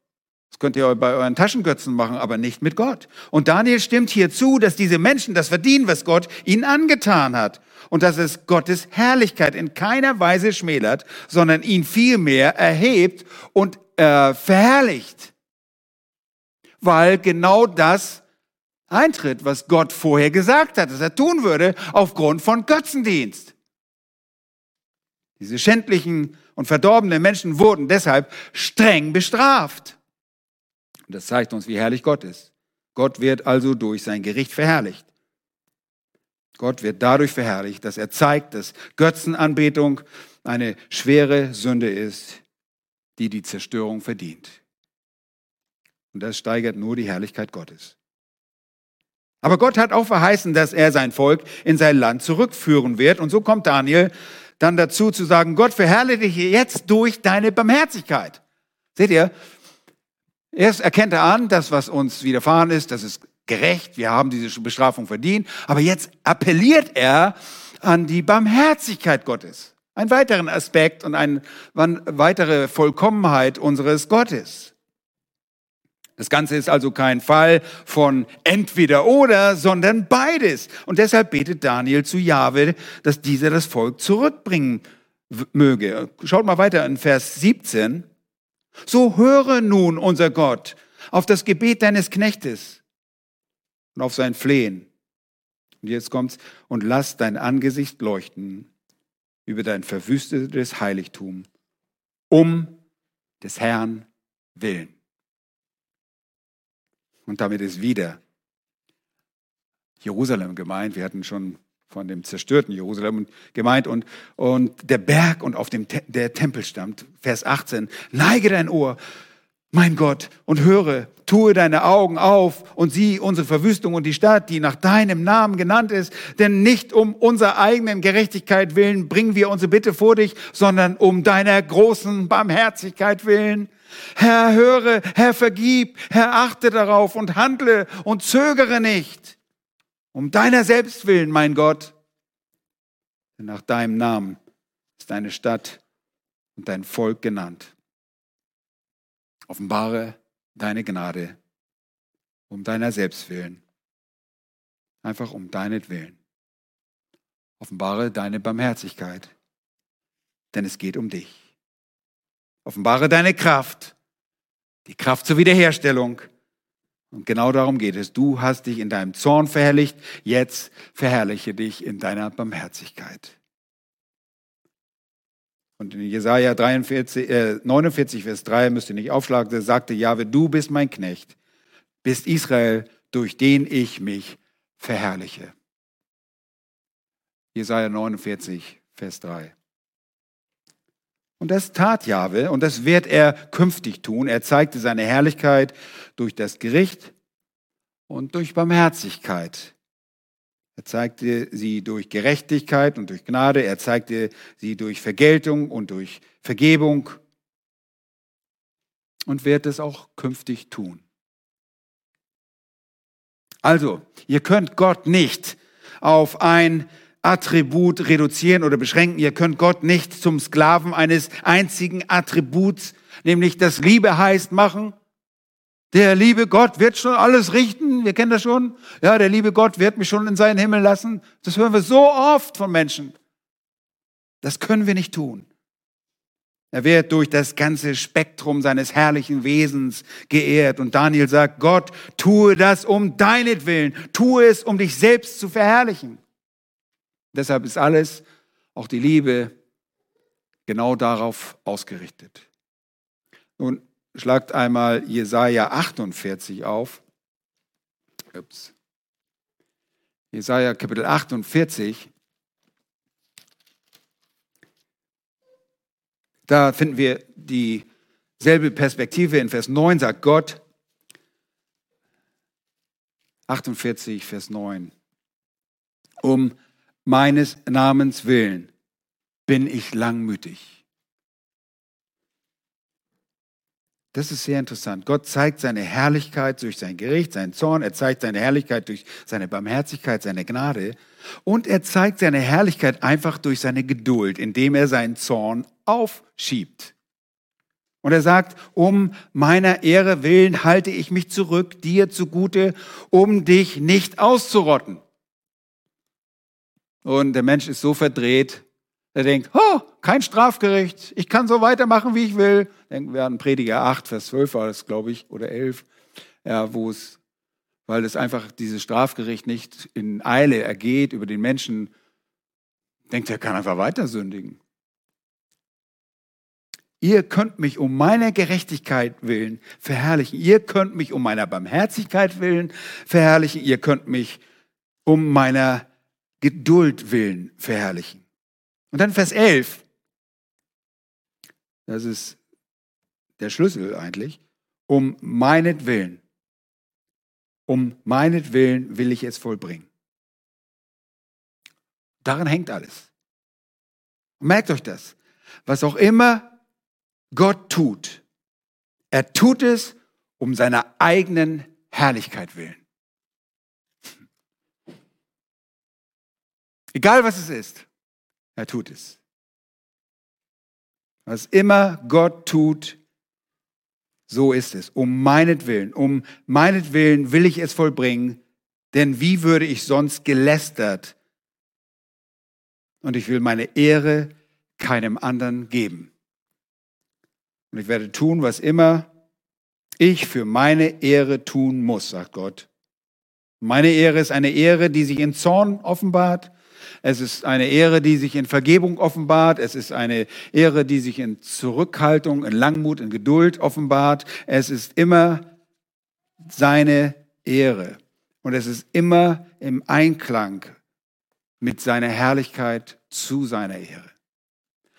Das könnt ihr bei euren Taschengötzen machen, aber nicht mit Gott. Und Daniel stimmt hier zu, dass diese Menschen das verdienen, was Gott ihnen angetan hat. Und dass es Gottes Herrlichkeit in keiner Weise schmälert, sondern ihn vielmehr erhebt und äh, verherrlicht. Weil genau das eintritt, was Gott vorher gesagt hat, dass er tun würde, aufgrund von Götzendienst. Diese schändlichen und verdorbenen Menschen wurden deshalb streng bestraft. Und das zeigt uns, wie herrlich Gott ist. Gott wird also durch sein Gericht verherrlicht. Gott wird dadurch verherrlicht, dass er zeigt, dass Götzenanbetung eine schwere Sünde ist, die die Zerstörung verdient. Und das steigert nur die Herrlichkeit Gottes. Aber Gott hat auch verheißen, dass er sein Volk in sein Land zurückführen wird. Und so kommt Daniel dann dazu zu sagen, Gott verherrliche dich jetzt durch deine Barmherzigkeit. Seht ihr? Erst erkennt er an, das, was uns widerfahren ist, das ist gerecht, wir haben diese Bestrafung verdient, aber jetzt appelliert er an die Barmherzigkeit Gottes. Ein weiteren Aspekt und eine weitere Vollkommenheit unseres Gottes. Das Ganze ist also kein Fall von entweder oder, sondern beides. Und deshalb betet Daniel zu Jahwe, dass dieser das Volk zurückbringen möge. Schaut mal weiter in Vers 17. So höre nun unser Gott auf das Gebet deines Knechtes und auf sein Flehen. Und jetzt kommt's. Und lass dein Angesicht leuchten über dein verwüstetes Heiligtum um des Herrn willen. Und damit ist wieder Jerusalem gemeint. Wir hatten schon von dem zerstörten Jerusalem gemeint und, und der Berg und auf dem Te der Tempel stammt. Vers 18. Neige dein Ohr, mein Gott, und höre, tue deine Augen auf und sieh unsere Verwüstung und die Stadt, die nach deinem Namen genannt ist. Denn nicht um unserer eigenen Gerechtigkeit willen bringen wir unsere Bitte vor dich, sondern um deiner großen Barmherzigkeit willen. Herr, höre, Herr, vergib, Herr, achte darauf und handle und zögere nicht. Um deiner selbst willen, mein Gott. Denn nach deinem Namen ist deine Stadt und dein Volk genannt. Offenbare deine Gnade um deiner selbst willen. Einfach um deinetwillen. Offenbare deine Barmherzigkeit, denn es geht um dich. Offenbare deine Kraft, die Kraft zur Wiederherstellung. Und genau darum geht es. Du hast dich in deinem Zorn verherrlicht, jetzt verherrliche dich in deiner Barmherzigkeit. Und in Jesaja 43, äh, 49, Vers 3, müsst ihr nicht aufschlagen, sagte Jahwe, du bist mein Knecht, bist Israel, durch den ich mich verherrliche. Jesaja 49, Vers 3. Und das tat Jahwe und das wird er künftig tun. Er zeigte seine Herrlichkeit durch das Gericht und durch Barmherzigkeit. Er zeigte sie durch Gerechtigkeit und durch Gnade. Er zeigte sie durch Vergeltung und durch Vergebung und wird es auch künftig tun. Also, ihr könnt Gott nicht auf ein Attribut reduzieren oder beschränken. Ihr könnt Gott nicht zum Sklaven eines einzigen Attributs, nämlich das Liebe heißt, machen. Der liebe Gott wird schon alles richten. Wir kennen das schon. Ja, der liebe Gott wird mich schon in seinen Himmel lassen. Das hören wir so oft von Menschen. Das können wir nicht tun. Er wird durch das ganze Spektrum seines herrlichen Wesens geehrt. Und Daniel sagt, Gott, tue das um deinetwillen. Tue es, um dich selbst zu verherrlichen. Deshalb ist alles, auch die Liebe, genau darauf ausgerichtet. Nun schlagt einmal Jesaja 48 auf. Ups. Jesaja Kapitel 48. Da finden wir dieselbe Perspektive. In Vers 9 sagt Gott, 48, Vers 9, um meines Namens willen bin ich langmütig. Das ist sehr interessant. Gott zeigt seine Herrlichkeit durch sein Gericht, seinen Zorn. Er zeigt seine Herrlichkeit durch seine Barmherzigkeit, seine Gnade. Und er zeigt seine Herrlichkeit einfach durch seine Geduld, indem er seinen Zorn aufschiebt. Und er sagt, um meiner Ehre willen halte ich mich zurück, dir zugute, um dich nicht auszurotten. Und der Mensch ist so verdreht, er denkt, oh, kein Strafgericht, ich kann so weitermachen, wie ich will. Denken wir an Prediger 8, Vers 12 war das, glaube ich, oder 11, ja, wo es, weil es einfach dieses Strafgericht nicht in Eile ergeht über den Menschen, denkt er, kann einfach weiter sündigen. Ihr könnt mich um meiner Gerechtigkeit willen verherrlichen. Ihr könnt mich um meiner Barmherzigkeit willen verherrlichen. Ihr könnt mich um meiner Geduld willen verherrlichen. Und dann Vers 11. Das ist der Schlüssel eigentlich. Um meinetwillen. Um meinetwillen will ich es vollbringen. Daran hängt alles. Merkt euch das. Was auch immer Gott tut, er tut es um seiner eigenen Herrlichkeit willen. Egal was es ist, er tut es. Was immer Gott tut, so ist es. Um meinetwillen, um meinetwillen will ich es vollbringen, denn wie würde ich sonst gelästert und ich will meine Ehre keinem anderen geben. Und ich werde tun, was immer ich für meine Ehre tun muss, sagt Gott. Meine Ehre ist eine Ehre, die sich in Zorn offenbart. Es ist eine Ehre, die sich in Vergebung offenbart. Es ist eine Ehre, die sich in Zurückhaltung, in Langmut, in Geduld offenbart. Es ist immer seine Ehre. Und es ist immer im Einklang mit seiner Herrlichkeit zu seiner Ehre.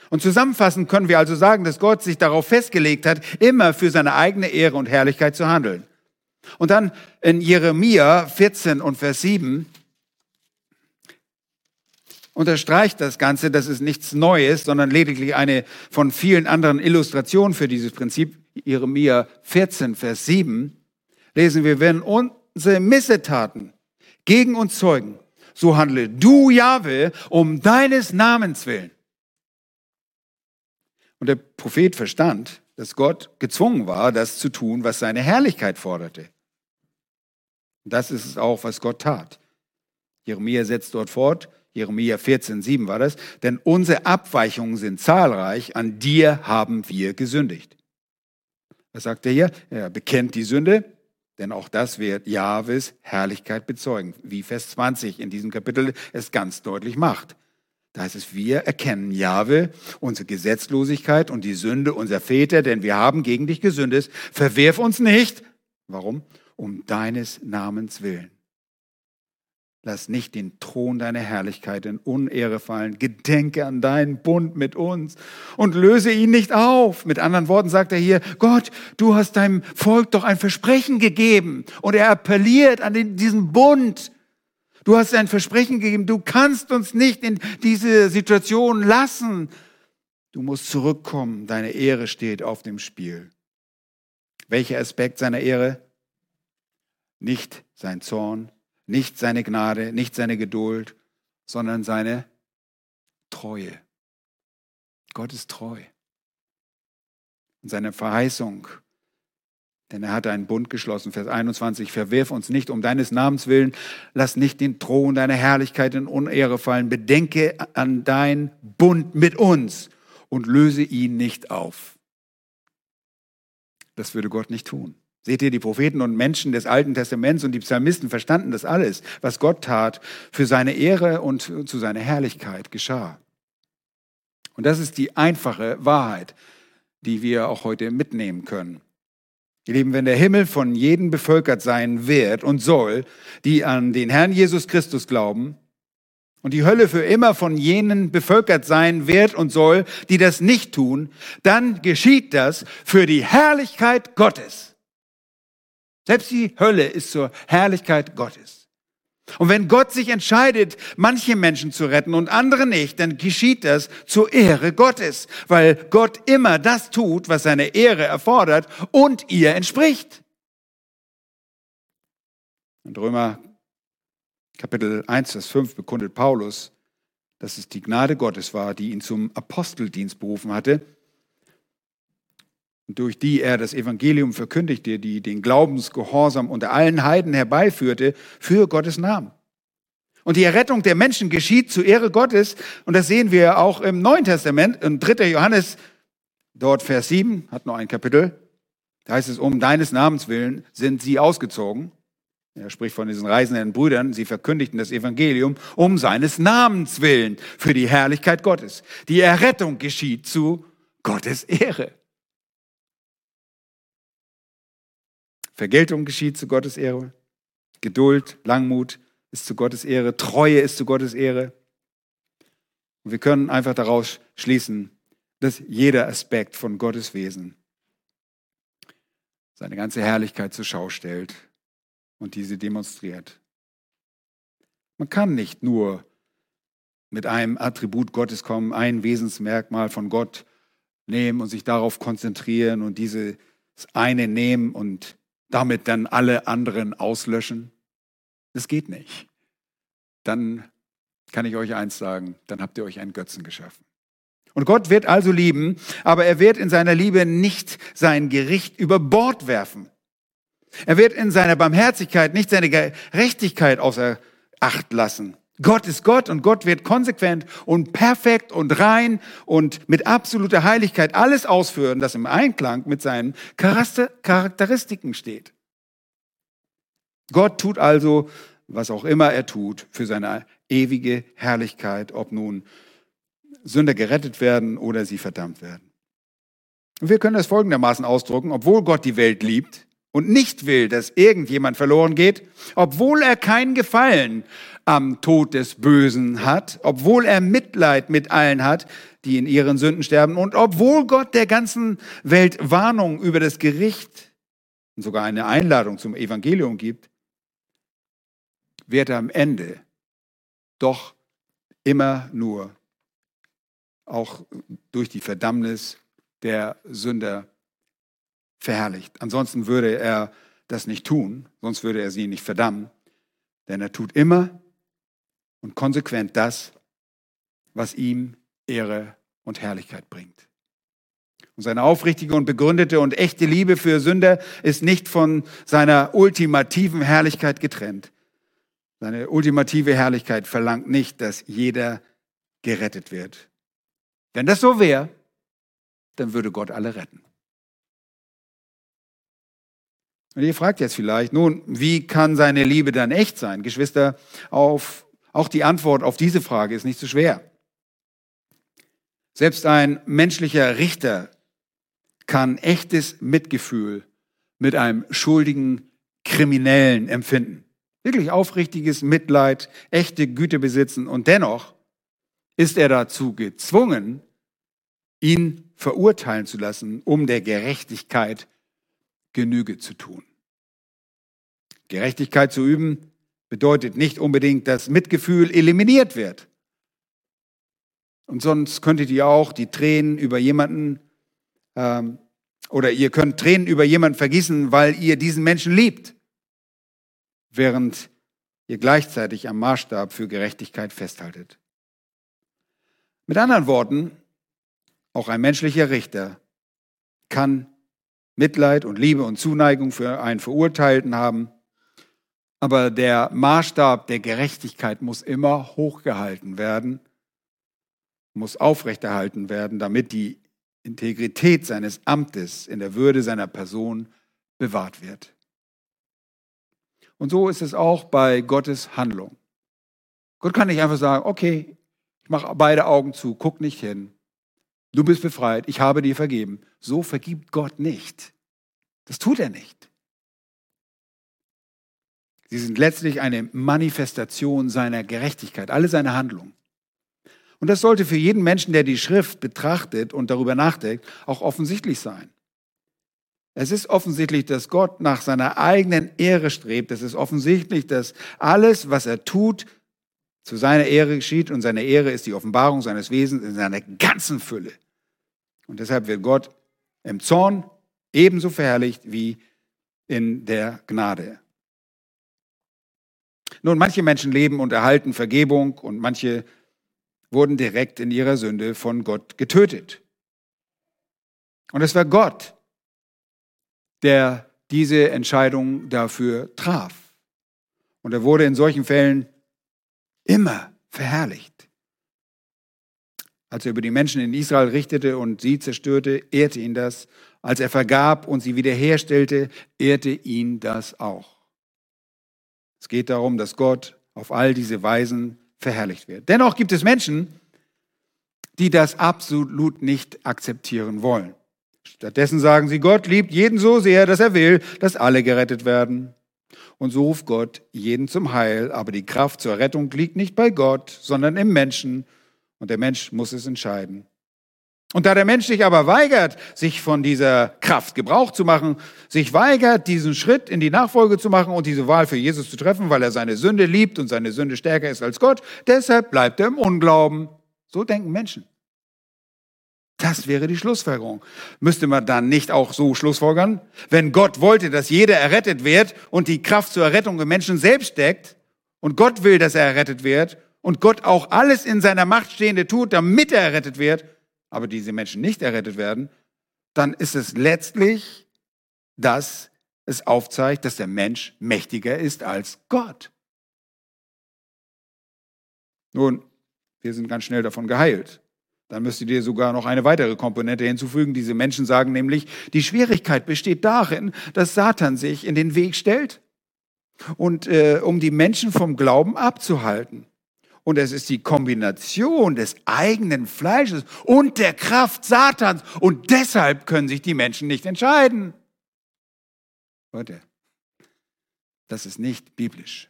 Und zusammenfassend können wir also sagen, dass Gott sich darauf festgelegt hat, immer für seine eigene Ehre und Herrlichkeit zu handeln. Und dann in Jeremia 14 und Vers 7 unterstreicht das Ganze, dass es nichts Neues, sondern lediglich eine von vielen anderen Illustrationen für dieses Prinzip. Jeremia 14, Vers 7 lesen wir, wenn unsere Missetaten gegen uns zeugen, so handle du, Jahwe, um deines Namens willen. Und der Prophet verstand, dass Gott gezwungen war, das zu tun, was seine Herrlichkeit forderte. Das ist es auch, was Gott tat. Jeremia setzt dort fort, Jeremia 14, 7 war das, denn unsere Abweichungen sind zahlreich, an dir haben wir gesündigt. Was sagt er hier? Er bekennt die Sünde, denn auch das wird Jahwes Herrlichkeit bezeugen, wie Vers 20 in diesem Kapitel es ganz deutlich macht. Da heißt es, wir erkennen Jahwe, unsere Gesetzlosigkeit und die Sünde unserer Väter, denn wir haben gegen dich gesündet. Verwerf uns nicht. Warum? Um deines Namens willen. Lass nicht den Thron deiner Herrlichkeit in Unehre fallen. Gedenke an deinen Bund mit uns und löse ihn nicht auf. Mit anderen Worten sagt er hier, Gott, du hast deinem Volk doch ein Versprechen gegeben. Und er appelliert an den, diesen Bund. Du hast ein Versprechen gegeben. Du kannst uns nicht in diese Situation lassen. Du musst zurückkommen. Deine Ehre steht auf dem Spiel. Welcher Aspekt seiner Ehre? Nicht sein Zorn, nicht seine Gnade, nicht seine Geduld, sondern seine Treue. Gott ist treu. Und seine Verheißung, denn er hat einen Bund geschlossen, Vers 21, verwirf uns nicht um deines Namens willen, lass nicht den Thron deiner Herrlichkeit in Unehre fallen, bedenke an dein Bund mit uns und löse ihn nicht auf. Das würde Gott nicht tun. Seht ihr, die Propheten und Menschen des Alten Testaments und die Psalmisten verstanden das alles, was Gott tat, für seine Ehre und zu seiner Herrlichkeit geschah. Und das ist die einfache Wahrheit, die wir auch heute mitnehmen können. Ihr Lieben, wenn der Himmel von jedem bevölkert sein wird und soll, die an den Herrn Jesus Christus glauben, und die Hölle für immer von jenen bevölkert sein wird und soll, die das nicht tun, dann geschieht das für die Herrlichkeit Gottes. Selbst die Hölle ist zur Herrlichkeit Gottes. Und wenn Gott sich entscheidet, manche Menschen zu retten und andere nicht, dann geschieht das zur Ehre Gottes, weil Gott immer das tut, was seine Ehre erfordert und ihr entspricht. Und Römer Kapitel 1, Vers 5 bekundet Paulus, dass es die Gnade Gottes war, die ihn zum Aposteldienst berufen hatte, durch die er das Evangelium verkündigte, die den Glaubensgehorsam unter allen Heiden herbeiführte für Gottes Namen. Und die Errettung der Menschen geschieht zu Ehre Gottes, und das sehen wir auch im Neuen Testament, in 3. Johannes, dort Vers 7, hat noch ein Kapitel, da heißt es, um deines Namens willen sind sie ausgezogen. Er spricht von diesen reisenden Brüdern. Sie verkündigten das Evangelium um seines Namens willen für die Herrlichkeit Gottes. Die Errettung geschieht zu Gottes Ehre. Vergeltung geschieht zu Gottes Ehre. Geduld, Langmut ist zu Gottes Ehre. Treue ist zu Gottes Ehre. Und wir können einfach daraus schließen, dass jeder Aspekt von Gottes Wesen seine ganze Herrlichkeit zur Schau stellt und diese demonstriert. Man kann nicht nur mit einem Attribut Gottes kommen, ein Wesensmerkmal von Gott nehmen und sich darauf konzentrieren und dieses eine nehmen und damit dann alle anderen auslöschen. Das geht nicht. Dann kann ich euch eins sagen, dann habt ihr euch einen Götzen geschaffen. Und Gott wird also lieben, aber er wird in seiner Liebe nicht sein Gericht über Bord werfen. Er wird in seiner Barmherzigkeit nicht seine Gerechtigkeit außer Acht lassen. Gott ist Gott und Gott wird konsequent und perfekt und rein und mit absoluter Heiligkeit alles ausführen, das im Einklang mit seinen Charakteristiken steht. Gott tut also, was auch immer er tut, für seine ewige Herrlichkeit, ob nun Sünder gerettet werden oder sie verdammt werden. Wir können das folgendermaßen ausdrucken, obwohl Gott die Welt liebt, und nicht will, dass irgendjemand verloren geht, obwohl er keinen Gefallen am Tod des Bösen hat, obwohl er Mitleid mit allen hat, die in ihren Sünden sterben und obwohl Gott der ganzen Welt Warnung über das Gericht und sogar eine Einladung zum Evangelium gibt, wird er am Ende doch immer nur auch durch die Verdammnis der Sünder verherrlicht. Ansonsten würde er das nicht tun, sonst würde er sie nicht verdammen. Denn er tut immer und konsequent das, was ihm Ehre und Herrlichkeit bringt. Und seine aufrichtige und begründete und echte Liebe für Sünder ist nicht von seiner ultimativen Herrlichkeit getrennt. Seine ultimative Herrlichkeit verlangt nicht, dass jeder gerettet wird. Wenn das so wäre, dann würde Gott alle retten. Und ihr fragt jetzt vielleicht, nun, wie kann seine Liebe dann echt sein? Geschwister, auf, auch die Antwort auf diese Frage ist nicht so schwer. Selbst ein menschlicher Richter kann echtes Mitgefühl mit einem schuldigen Kriminellen empfinden. wirklich aufrichtiges Mitleid, echte Güte besitzen und dennoch ist er dazu gezwungen, ihn verurteilen zu lassen, um der Gerechtigkeit Genüge zu tun. Gerechtigkeit zu üben bedeutet nicht unbedingt, dass Mitgefühl eliminiert wird. Und sonst könntet ihr auch die Tränen über jemanden ähm, oder ihr könnt Tränen über jemanden vergießen, weil ihr diesen Menschen liebt, während ihr gleichzeitig am Maßstab für Gerechtigkeit festhaltet. Mit anderen Worten, auch ein menschlicher Richter kann Mitleid und Liebe und Zuneigung für einen Verurteilten haben, aber der Maßstab der Gerechtigkeit muss immer hochgehalten werden, muss aufrechterhalten werden, damit die Integrität seines Amtes in der Würde seiner Person bewahrt wird. Und so ist es auch bei Gottes Handlung. Gott kann nicht einfach sagen, okay, ich mache beide Augen zu, guck nicht hin. Du bist befreit, ich habe dir vergeben. So vergibt Gott nicht. Das tut er nicht. Sie sind letztlich eine Manifestation seiner Gerechtigkeit, alle seine Handlungen. Und das sollte für jeden Menschen, der die Schrift betrachtet und darüber nachdenkt, auch offensichtlich sein. Es ist offensichtlich, dass Gott nach seiner eigenen Ehre strebt. Es ist offensichtlich, dass alles, was er tut, zu seiner Ehre geschieht und seine Ehre ist die Offenbarung seines Wesens in seiner ganzen Fülle. Und deshalb wird Gott im Zorn ebenso verherrlicht wie in der Gnade. Nun, manche Menschen leben und erhalten Vergebung und manche wurden direkt in ihrer Sünde von Gott getötet. Und es war Gott, der diese Entscheidung dafür traf. Und er wurde in solchen Fällen immer verherrlicht. Als er über die Menschen in Israel richtete und sie zerstörte, ehrte ihn das. Als er vergab und sie wiederherstellte, ehrte ihn das auch. Es geht darum, dass Gott auf all diese Weisen verherrlicht wird. Dennoch gibt es Menschen, die das absolut nicht akzeptieren wollen. Stattdessen sagen sie, Gott liebt jeden so sehr, dass er will, dass alle gerettet werden. Und so ruft Gott jeden zum Heil, aber die Kraft zur Rettung liegt nicht bei Gott, sondern im Menschen. Und der Mensch muss es entscheiden. Und da der Mensch sich aber weigert, sich von dieser Kraft Gebrauch zu machen, sich weigert, diesen Schritt in die Nachfolge zu machen und diese Wahl für Jesus zu treffen, weil er seine Sünde liebt und seine Sünde stärker ist als Gott, deshalb bleibt er im Unglauben. So denken Menschen. Das wäre die Schlussfolgerung. Müsste man dann nicht auch so schlussfolgern? Wenn Gott wollte, dass jeder errettet wird und die Kraft zur Errettung im Menschen selbst steckt und Gott will, dass er errettet wird und Gott auch alles in seiner Macht Stehende tut, damit er errettet wird, aber diese Menschen nicht errettet werden, dann ist es letztlich, dass es aufzeigt, dass der Mensch mächtiger ist als Gott. Nun, wir sind ganz schnell davon geheilt. Dann müsst ihr sogar noch eine weitere Komponente hinzufügen. Diese Menschen sagen nämlich, die Schwierigkeit besteht darin, dass Satan sich in den Weg stellt und äh, um die Menschen vom Glauben abzuhalten. Und es ist die Kombination des eigenen Fleisches und der Kraft Satans. Und deshalb können sich die Menschen nicht entscheiden. Leute, das ist nicht biblisch.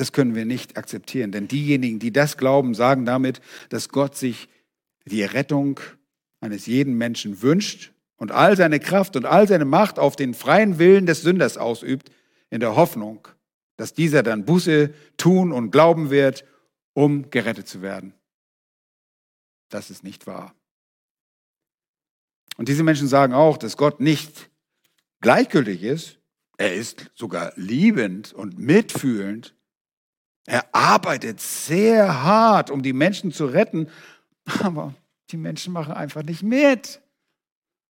Das können wir nicht akzeptieren, denn diejenigen, die das glauben, sagen damit, dass Gott sich die Rettung eines jeden Menschen wünscht und all seine Kraft und all seine Macht auf den freien Willen des Sünders ausübt, in der Hoffnung, dass dieser dann Buße tun und glauben wird, um gerettet zu werden. Das ist nicht wahr. Und diese Menschen sagen auch, dass Gott nicht gleichgültig ist. Er ist sogar liebend und mitfühlend er arbeitet sehr hart, um die Menschen zu retten, aber die Menschen machen einfach nicht mit.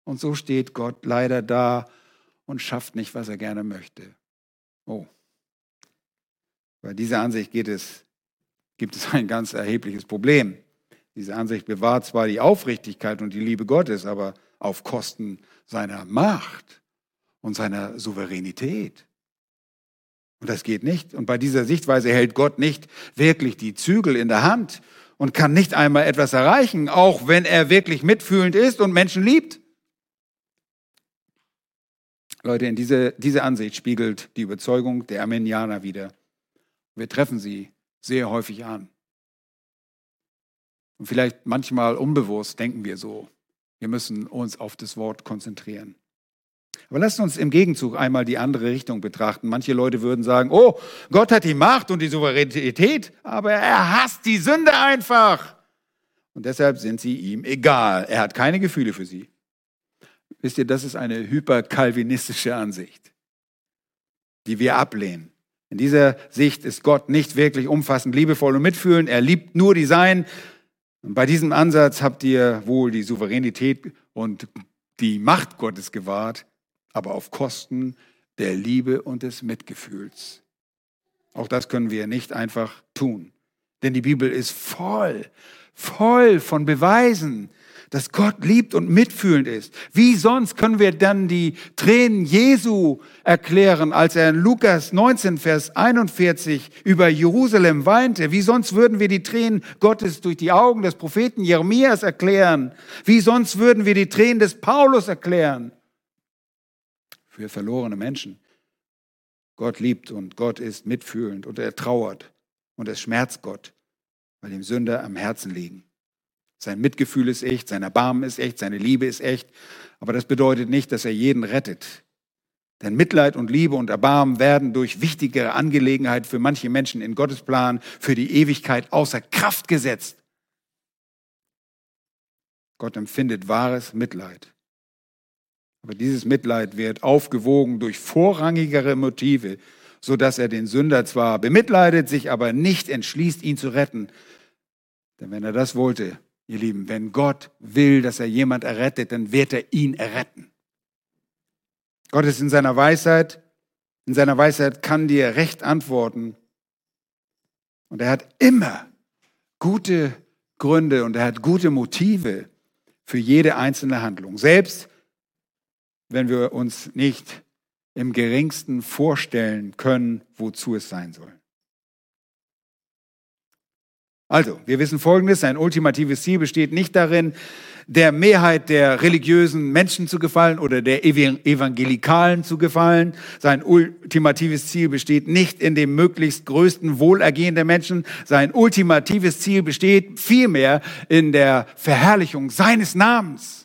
Und so steht Gott leider da und schafft nicht, was er gerne möchte. Oh. Bei dieser Ansicht geht es, gibt es ein ganz erhebliches Problem. Diese Ansicht bewahrt zwar die Aufrichtigkeit und die Liebe Gottes, aber auf Kosten seiner Macht und seiner Souveränität. Und das geht nicht. Und bei dieser Sichtweise hält Gott nicht wirklich die Zügel in der Hand und kann nicht einmal etwas erreichen, auch wenn er wirklich mitfühlend ist und Menschen liebt. Leute, in diese, diese Ansicht spiegelt die Überzeugung der Armenianer wieder. Wir treffen sie sehr häufig an. Und vielleicht manchmal unbewusst denken wir so, wir müssen uns auf das Wort konzentrieren. Aber lasst uns im Gegenzug einmal die andere Richtung betrachten. Manche Leute würden sagen, oh, Gott hat die Macht und die Souveränität, aber er hasst die Sünde einfach. Und deshalb sind sie ihm egal. Er hat keine Gefühle für sie. Wisst ihr, das ist eine hyperkalvinistische Ansicht, die wir ablehnen. In dieser Sicht ist Gott nicht wirklich umfassend liebevoll und mitfühlend. Er liebt nur die Seinen. Und bei diesem Ansatz habt ihr wohl die Souveränität und die Macht Gottes gewahrt, aber auf Kosten der Liebe und des Mitgefühls. Auch das können wir nicht einfach tun. Denn die Bibel ist voll, voll von Beweisen, dass Gott liebt und mitfühlend ist. Wie sonst können wir dann die Tränen Jesu erklären, als er in Lukas 19, Vers 41 über Jerusalem weinte? Wie sonst würden wir die Tränen Gottes durch die Augen des Propheten Jeremias erklären? Wie sonst würden wir die Tränen des Paulus erklären? Für verlorene Menschen. Gott liebt und Gott ist mitfühlend und er trauert und es schmerzt Gott, weil dem Sünder am Herzen liegen. Sein Mitgefühl ist echt, sein Erbarmen ist echt, seine Liebe ist echt, aber das bedeutet nicht, dass er jeden rettet. Denn Mitleid und Liebe und Erbarmen werden durch wichtigere Angelegenheiten für manche Menschen in Gottes Plan für die Ewigkeit außer Kraft gesetzt. Gott empfindet wahres Mitleid. Aber dieses Mitleid wird aufgewogen durch vorrangigere Motive, so dass er den Sünder zwar bemitleidet, sich aber nicht entschließt, ihn zu retten. Denn wenn er das wollte, ihr Lieben, wenn Gott will, dass er jemand errettet, dann wird er ihn erretten. Gott ist in seiner Weisheit, in seiner Weisheit kann dir recht antworten. Und er hat immer gute Gründe und er hat gute Motive für jede einzelne Handlung. Selbst wenn wir uns nicht im geringsten vorstellen können, wozu es sein soll. Also, wir wissen Folgendes, sein ultimatives Ziel besteht nicht darin, der Mehrheit der religiösen Menschen zu gefallen oder der Evangelikalen zu gefallen. Sein ultimatives Ziel besteht nicht in dem möglichst größten Wohlergehen der Menschen. Sein ultimatives Ziel besteht vielmehr in der Verherrlichung seines Namens.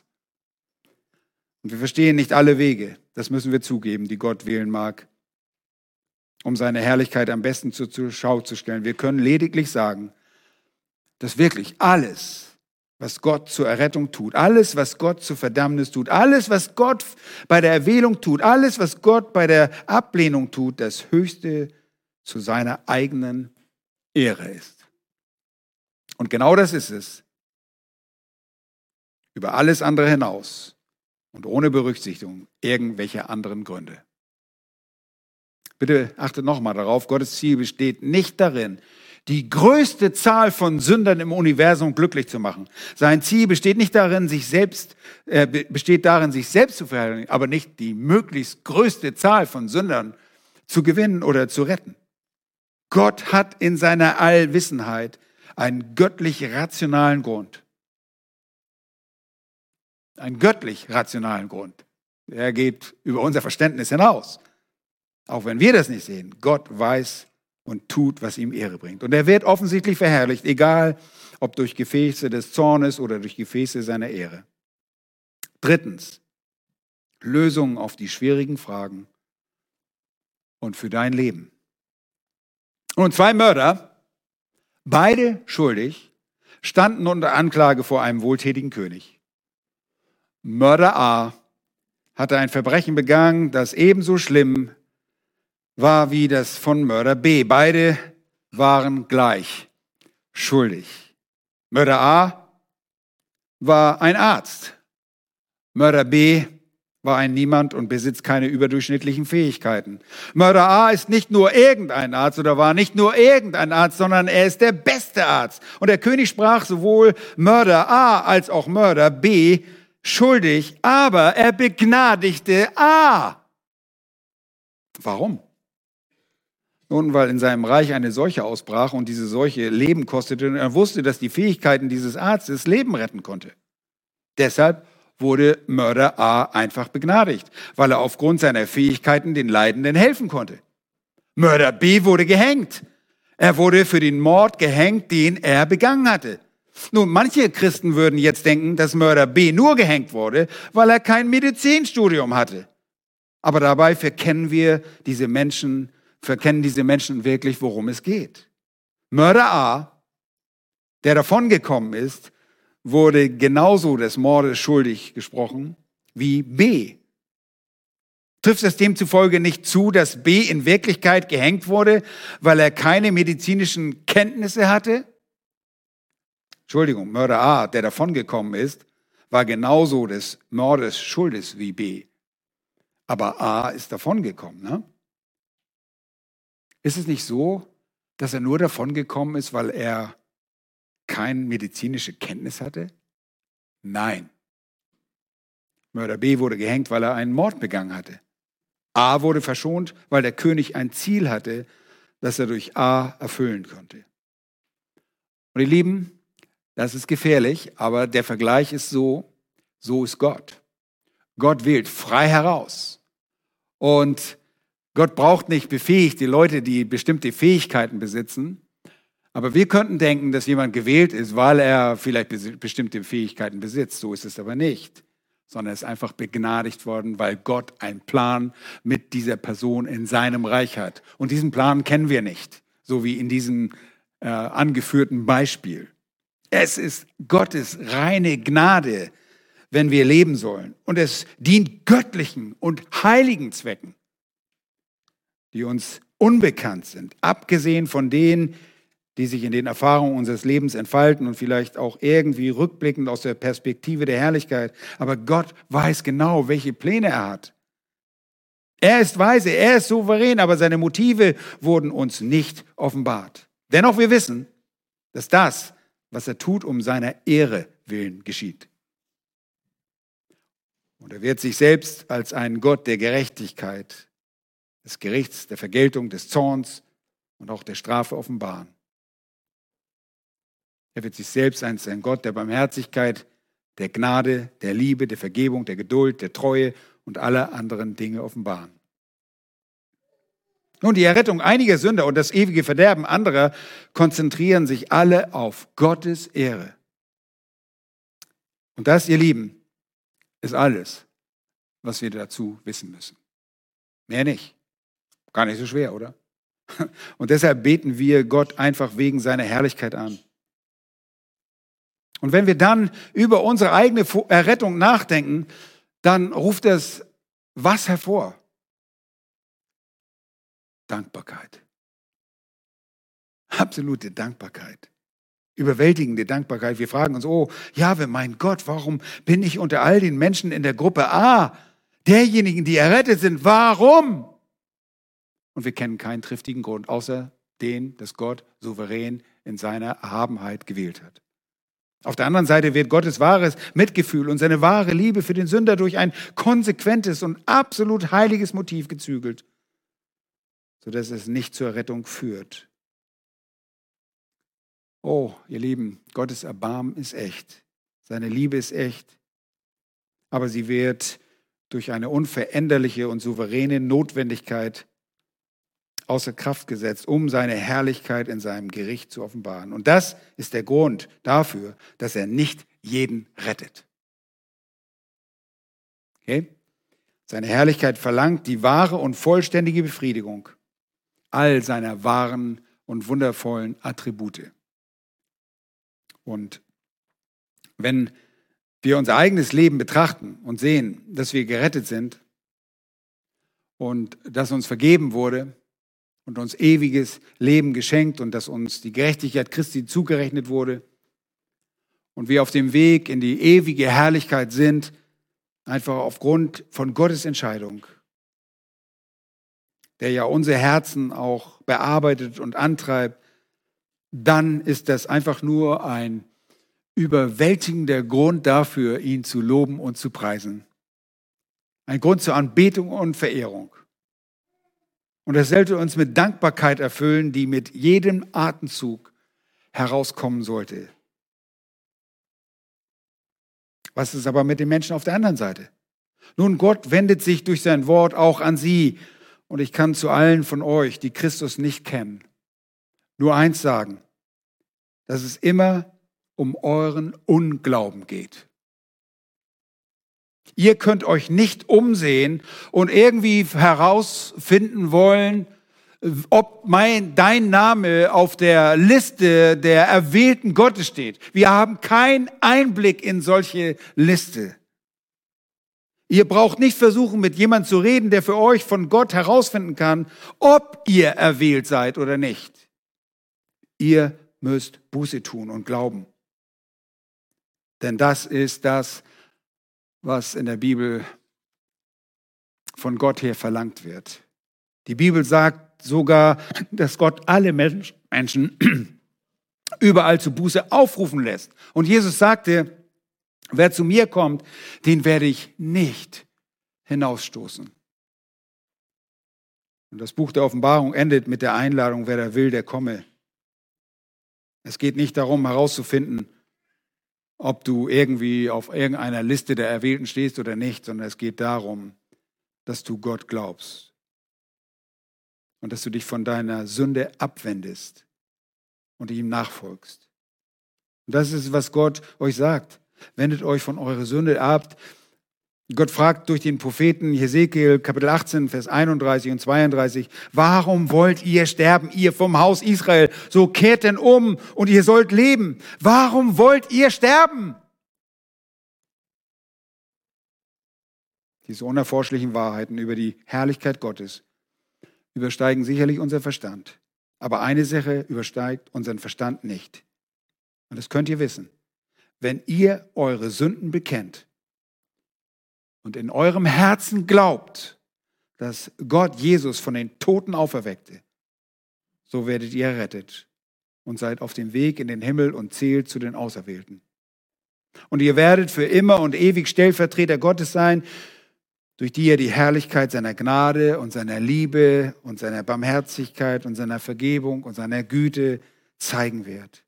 Und wir verstehen nicht alle Wege, das müssen wir zugeben, die Gott wählen mag, um seine Herrlichkeit am besten zur Schau zu stellen. Wir können lediglich sagen, dass wirklich alles, was Gott zur Errettung tut, alles, was Gott zur Verdammnis tut, alles, was Gott bei der Erwählung tut, alles, was Gott bei der Ablehnung tut, das Höchste zu seiner eigenen Ehre ist. Und genau das ist es. Über alles andere hinaus und ohne Berücksichtigung irgendwelcher anderen Gründe. Bitte achtet nochmal darauf, Gottes Ziel besteht nicht darin, die größte Zahl von Sündern im Universum glücklich zu machen. Sein Ziel besteht nicht darin, sich selbst, äh, besteht darin, sich selbst zu verherrlichen, aber nicht die möglichst größte Zahl von Sündern zu gewinnen oder zu retten. Gott hat in seiner Allwissenheit einen göttlich rationalen Grund einen göttlich rationalen Grund. Er geht über unser Verständnis hinaus. Auch wenn wir das nicht sehen. Gott weiß und tut, was ihm Ehre bringt. Und er wird offensichtlich verherrlicht, egal ob durch Gefäße des Zornes oder durch Gefäße seiner Ehre. Drittens, Lösungen auf die schwierigen Fragen und für dein Leben. Und zwei Mörder, beide schuldig, standen unter Anklage vor einem wohltätigen König. Mörder A hatte ein Verbrechen begangen, das ebenso schlimm war wie das von Mörder B. Beide waren gleich schuldig. Mörder A war ein Arzt. Mörder B war ein Niemand und besitzt keine überdurchschnittlichen Fähigkeiten. Mörder A ist nicht nur irgendein Arzt oder war nicht nur irgendein Arzt, sondern er ist der beste Arzt. Und der König sprach sowohl Mörder A als auch Mörder B schuldig, aber er begnadigte A. Warum? Nun, weil in seinem Reich eine Seuche ausbrach und diese Seuche Leben kostete und er wusste, dass die Fähigkeiten dieses Arztes Leben retten konnte. Deshalb wurde Mörder A einfach begnadigt, weil er aufgrund seiner Fähigkeiten den Leidenden helfen konnte. Mörder B wurde gehängt. Er wurde für den Mord gehängt, den er begangen hatte. Nun, manche Christen würden jetzt denken, dass Mörder B nur gehängt wurde, weil er kein Medizinstudium hatte. Aber dabei verkennen wir diese Menschen, verkennen diese Menschen wirklich, worum es geht. Mörder A, der davongekommen ist, wurde genauso des Mordes schuldig gesprochen wie B. Trifft es demzufolge nicht zu, dass B in Wirklichkeit gehängt wurde, weil er keine medizinischen Kenntnisse hatte? Entschuldigung, Mörder A, der davongekommen ist, war genauso des Mordes schuldig wie B. Aber A ist davongekommen. Ne? Ist es nicht so, dass er nur davongekommen ist, weil er keine medizinische Kenntnis hatte? Nein. Mörder B wurde gehängt, weil er einen Mord begangen hatte. A wurde verschont, weil der König ein Ziel hatte, das er durch A erfüllen konnte. Und ihr Lieben, das ist gefährlich, aber der Vergleich ist so, so ist Gott. Gott wählt frei heraus. Und Gott braucht nicht befähigte Leute, die bestimmte Fähigkeiten besitzen, aber wir könnten denken, dass jemand gewählt ist, weil er vielleicht bestimmte Fähigkeiten besitzt. So ist es aber nicht, sondern er ist einfach begnadigt worden, weil Gott einen Plan mit dieser Person in seinem Reich hat. Und diesen Plan kennen wir nicht, so wie in diesem äh, angeführten Beispiel. Es ist Gottes reine Gnade, wenn wir leben sollen. Und es dient göttlichen und heiligen Zwecken, die uns unbekannt sind, abgesehen von denen, die sich in den Erfahrungen unseres Lebens entfalten und vielleicht auch irgendwie rückblickend aus der Perspektive der Herrlichkeit. Aber Gott weiß genau, welche Pläne er hat. Er ist weise, er ist souverän, aber seine Motive wurden uns nicht offenbart. Dennoch wir wissen, dass das, was er tut, um seiner Ehre willen geschieht. Und er wird sich selbst als einen Gott der Gerechtigkeit, des Gerichts, der Vergeltung, des Zorns und auch der Strafe offenbaren. Er wird sich selbst als ein Gott der Barmherzigkeit, der Gnade, der Liebe, der Vergebung, der Geduld, der Treue und aller anderen Dinge offenbaren. Nun, die Errettung einiger Sünder und das ewige Verderben anderer konzentrieren sich alle auf Gottes Ehre. Und das, ihr Lieben, ist alles, was wir dazu wissen müssen. Mehr nicht. Gar nicht so schwer, oder? Und deshalb beten wir Gott einfach wegen seiner Herrlichkeit an. Und wenn wir dann über unsere eigene Errettung nachdenken, dann ruft es was hervor? Dankbarkeit. Absolute Dankbarkeit. Überwältigende Dankbarkeit. Wir fragen uns, oh, ja, mein Gott, warum bin ich unter all den Menschen in der Gruppe A, derjenigen, die errettet sind, warum? Und wir kennen keinen triftigen Grund, außer den, dass Gott souverän in seiner Erhabenheit gewählt hat. Auf der anderen Seite wird Gottes wahres Mitgefühl und seine wahre Liebe für den Sünder durch ein konsequentes und absolut heiliges Motiv gezügelt, sodass es nicht zur Rettung führt. Oh, ihr Lieben, Gottes Erbarmen ist echt, seine Liebe ist echt, aber sie wird durch eine unveränderliche und souveräne Notwendigkeit außer Kraft gesetzt, um seine Herrlichkeit in seinem Gericht zu offenbaren. Und das ist der Grund dafür, dass er nicht jeden rettet. Okay? Seine Herrlichkeit verlangt die wahre und vollständige Befriedigung all seiner wahren und wundervollen Attribute. Und wenn wir unser eigenes Leben betrachten und sehen, dass wir gerettet sind und dass uns vergeben wurde, und uns ewiges Leben geschenkt und dass uns die Gerechtigkeit Christi zugerechnet wurde und wir auf dem Weg in die ewige Herrlichkeit sind, einfach aufgrund von Gottes Entscheidung, der ja unsere Herzen auch bearbeitet und antreibt, dann ist das einfach nur ein überwältigender Grund dafür, ihn zu loben und zu preisen. Ein Grund zur Anbetung und Verehrung. Und das sollte uns mit Dankbarkeit erfüllen, die mit jedem Atemzug herauskommen sollte. Was ist aber mit den Menschen auf der anderen Seite? Nun, Gott wendet sich durch sein Wort auch an sie. Und ich kann zu allen von euch, die Christus nicht kennen, nur eins sagen, dass es immer um euren Unglauben geht. Ihr könnt euch nicht umsehen und irgendwie herausfinden wollen, ob mein, dein Name auf der Liste der erwählten Gottes steht. Wir haben keinen Einblick in solche Liste. Ihr braucht nicht versuchen, mit jemand zu reden, der für euch von Gott herausfinden kann, ob ihr erwählt seid oder nicht. Ihr müsst Buße tun und glauben. Denn das ist das, was in der Bibel von Gott her verlangt wird. Die Bibel sagt sogar, dass Gott alle Menschen überall zu Buße aufrufen lässt. Und Jesus sagte, wer zu mir kommt, den werde ich nicht hinausstoßen. Und das Buch der Offenbarung endet mit der Einladung, wer da will, der komme. Es geht nicht darum herauszufinden, ob du irgendwie auf irgendeiner Liste der Erwählten stehst oder nicht, sondern es geht darum, dass du Gott glaubst und dass du dich von deiner Sünde abwendest und ihm nachfolgst. Und das ist, was Gott euch sagt. Wendet euch von eurer Sünde ab, Gott fragt durch den Propheten Hesekiel Kapitel 18, Vers 31 und 32, warum wollt ihr sterben, ihr vom Haus Israel? So kehrt denn um und ihr sollt leben. Warum wollt ihr sterben? Diese unerforschlichen Wahrheiten über die Herrlichkeit Gottes übersteigen sicherlich unser Verstand. Aber eine Sache übersteigt unseren Verstand nicht. Und das könnt ihr wissen. Wenn ihr eure Sünden bekennt, und in eurem Herzen glaubt, dass Gott Jesus von den Toten auferweckte, so werdet ihr errettet und seid auf dem Weg in den Himmel und zählt zu den Auserwählten. Und ihr werdet für immer und ewig Stellvertreter Gottes sein, durch die er die Herrlichkeit seiner Gnade und seiner Liebe und seiner Barmherzigkeit und seiner Vergebung und seiner Güte zeigen wird.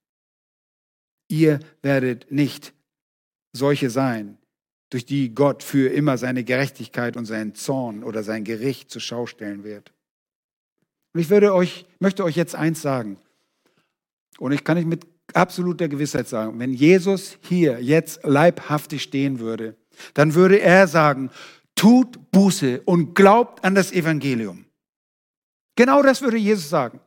Ihr werdet nicht solche sein, durch die Gott für immer seine Gerechtigkeit und seinen Zorn oder sein Gericht zur Schau stellen wird. Und ich würde euch, möchte euch jetzt eins sagen. Und ich kann nicht mit absoluter Gewissheit sagen, wenn Jesus hier jetzt leibhaftig stehen würde, dann würde er sagen, tut Buße und glaubt an das Evangelium. Genau das würde Jesus sagen.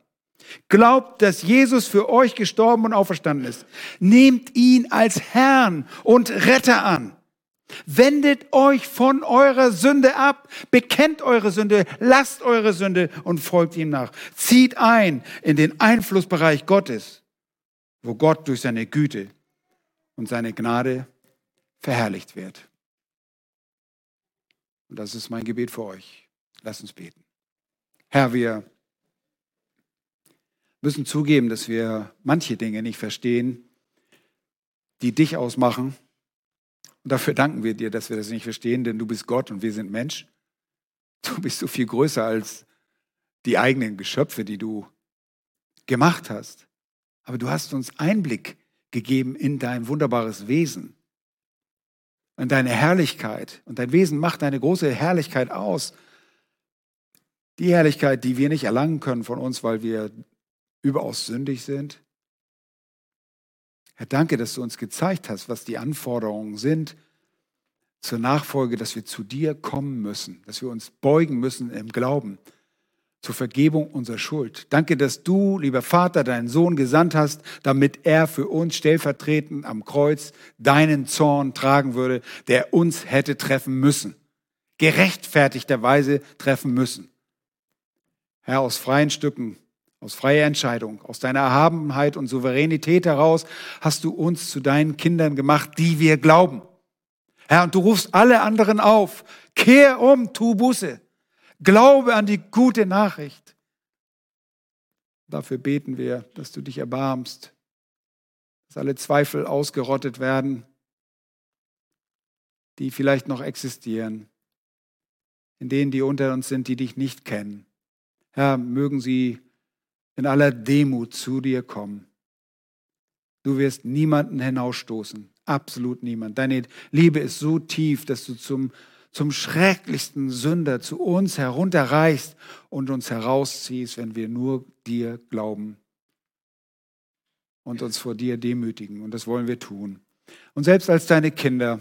Glaubt, dass Jesus für euch gestorben und auferstanden ist. Nehmt ihn als Herrn und Retter an. Wendet euch von eurer Sünde ab, bekennt eure Sünde, lasst eure Sünde und folgt ihm nach. Zieht ein in den Einflussbereich Gottes, wo Gott durch seine Güte und seine Gnade verherrlicht wird. Und das ist mein Gebet für euch. Lasst uns beten. Herr, wir müssen zugeben, dass wir manche Dinge nicht verstehen, die dich ausmachen und dafür danken wir dir, dass wir das nicht verstehen, denn du bist Gott und wir sind Mensch. Du bist so viel größer als die eigenen Geschöpfe, die du gemacht hast. Aber du hast uns Einblick gegeben in dein wunderbares Wesen, in deine Herrlichkeit. Und dein Wesen macht deine große Herrlichkeit aus. Die Herrlichkeit, die wir nicht erlangen können von uns, weil wir überaus sündig sind. Herr, danke, dass du uns gezeigt hast, was die Anforderungen sind zur Nachfolge, dass wir zu dir kommen müssen, dass wir uns beugen müssen im Glauben zur Vergebung unserer Schuld. Danke, dass du, lieber Vater, deinen Sohn gesandt hast, damit er für uns stellvertretend am Kreuz deinen Zorn tragen würde, der uns hätte treffen müssen, gerechtfertigterweise treffen müssen. Herr, aus freien Stücken aus freier Entscheidung, aus deiner Erhabenheit und Souveränität heraus hast du uns zu deinen Kindern gemacht, die wir glauben. Herr, und du rufst alle anderen auf, kehr um, tu Buße, glaube an die gute Nachricht. Dafür beten wir, dass du dich erbarmst, dass alle Zweifel ausgerottet werden, die vielleicht noch existieren, in denen, die unter uns sind, die dich nicht kennen. Herr, mögen sie in aller Demut zu dir kommen. Du wirst niemanden hinausstoßen. absolut niemand. Deine Liebe ist so tief, dass du zum, zum schrecklichsten Sünder zu uns herunterreichst und uns herausziehst, wenn wir nur dir glauben und uns vor dir demütigen. Und das wollen wir tun. Und selbst als deine Kinder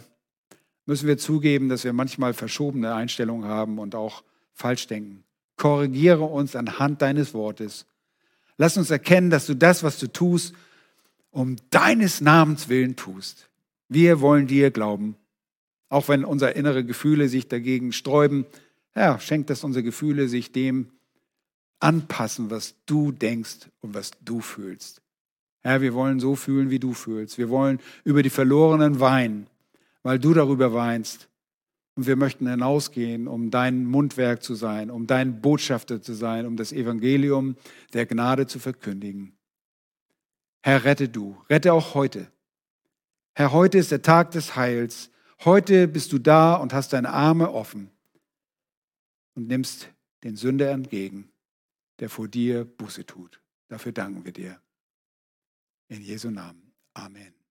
müssen wir zugeben, dass wir manchmal verschobene Einstellungen haben und auch falsch denken. Korrigiere uns anhand deines Wortes. Lass uns erkennen, dass du das, was du tust, um deines Namens willen tust. Wir wollen dir glauben. Auch wenn unsere innere Gefühle sich dagegen sträuben, ja, schenkt dass unsere Gefühle sich dem anpassen, was du denkst und was du fühlst. Herr, wir wollen so fühlen, wie du fühlst. Wir wollen über die Verlorenen weinen, weil du darüber weinst. Und wir möchten hinausgehen, um dein Mundwerk zu sein, um dein Botschafter zu sein, um das Evangelium der Gnade zu verkündigen. Herr, rette du, rette auch heute. Herr, heute ist der Tag des Heils. Heute bist du da und hast deine Arme offen und nimmst den Sünder entgegen, der vor dir Buße tut. Dafür danken wir dir. In Jesu Namen. Amen.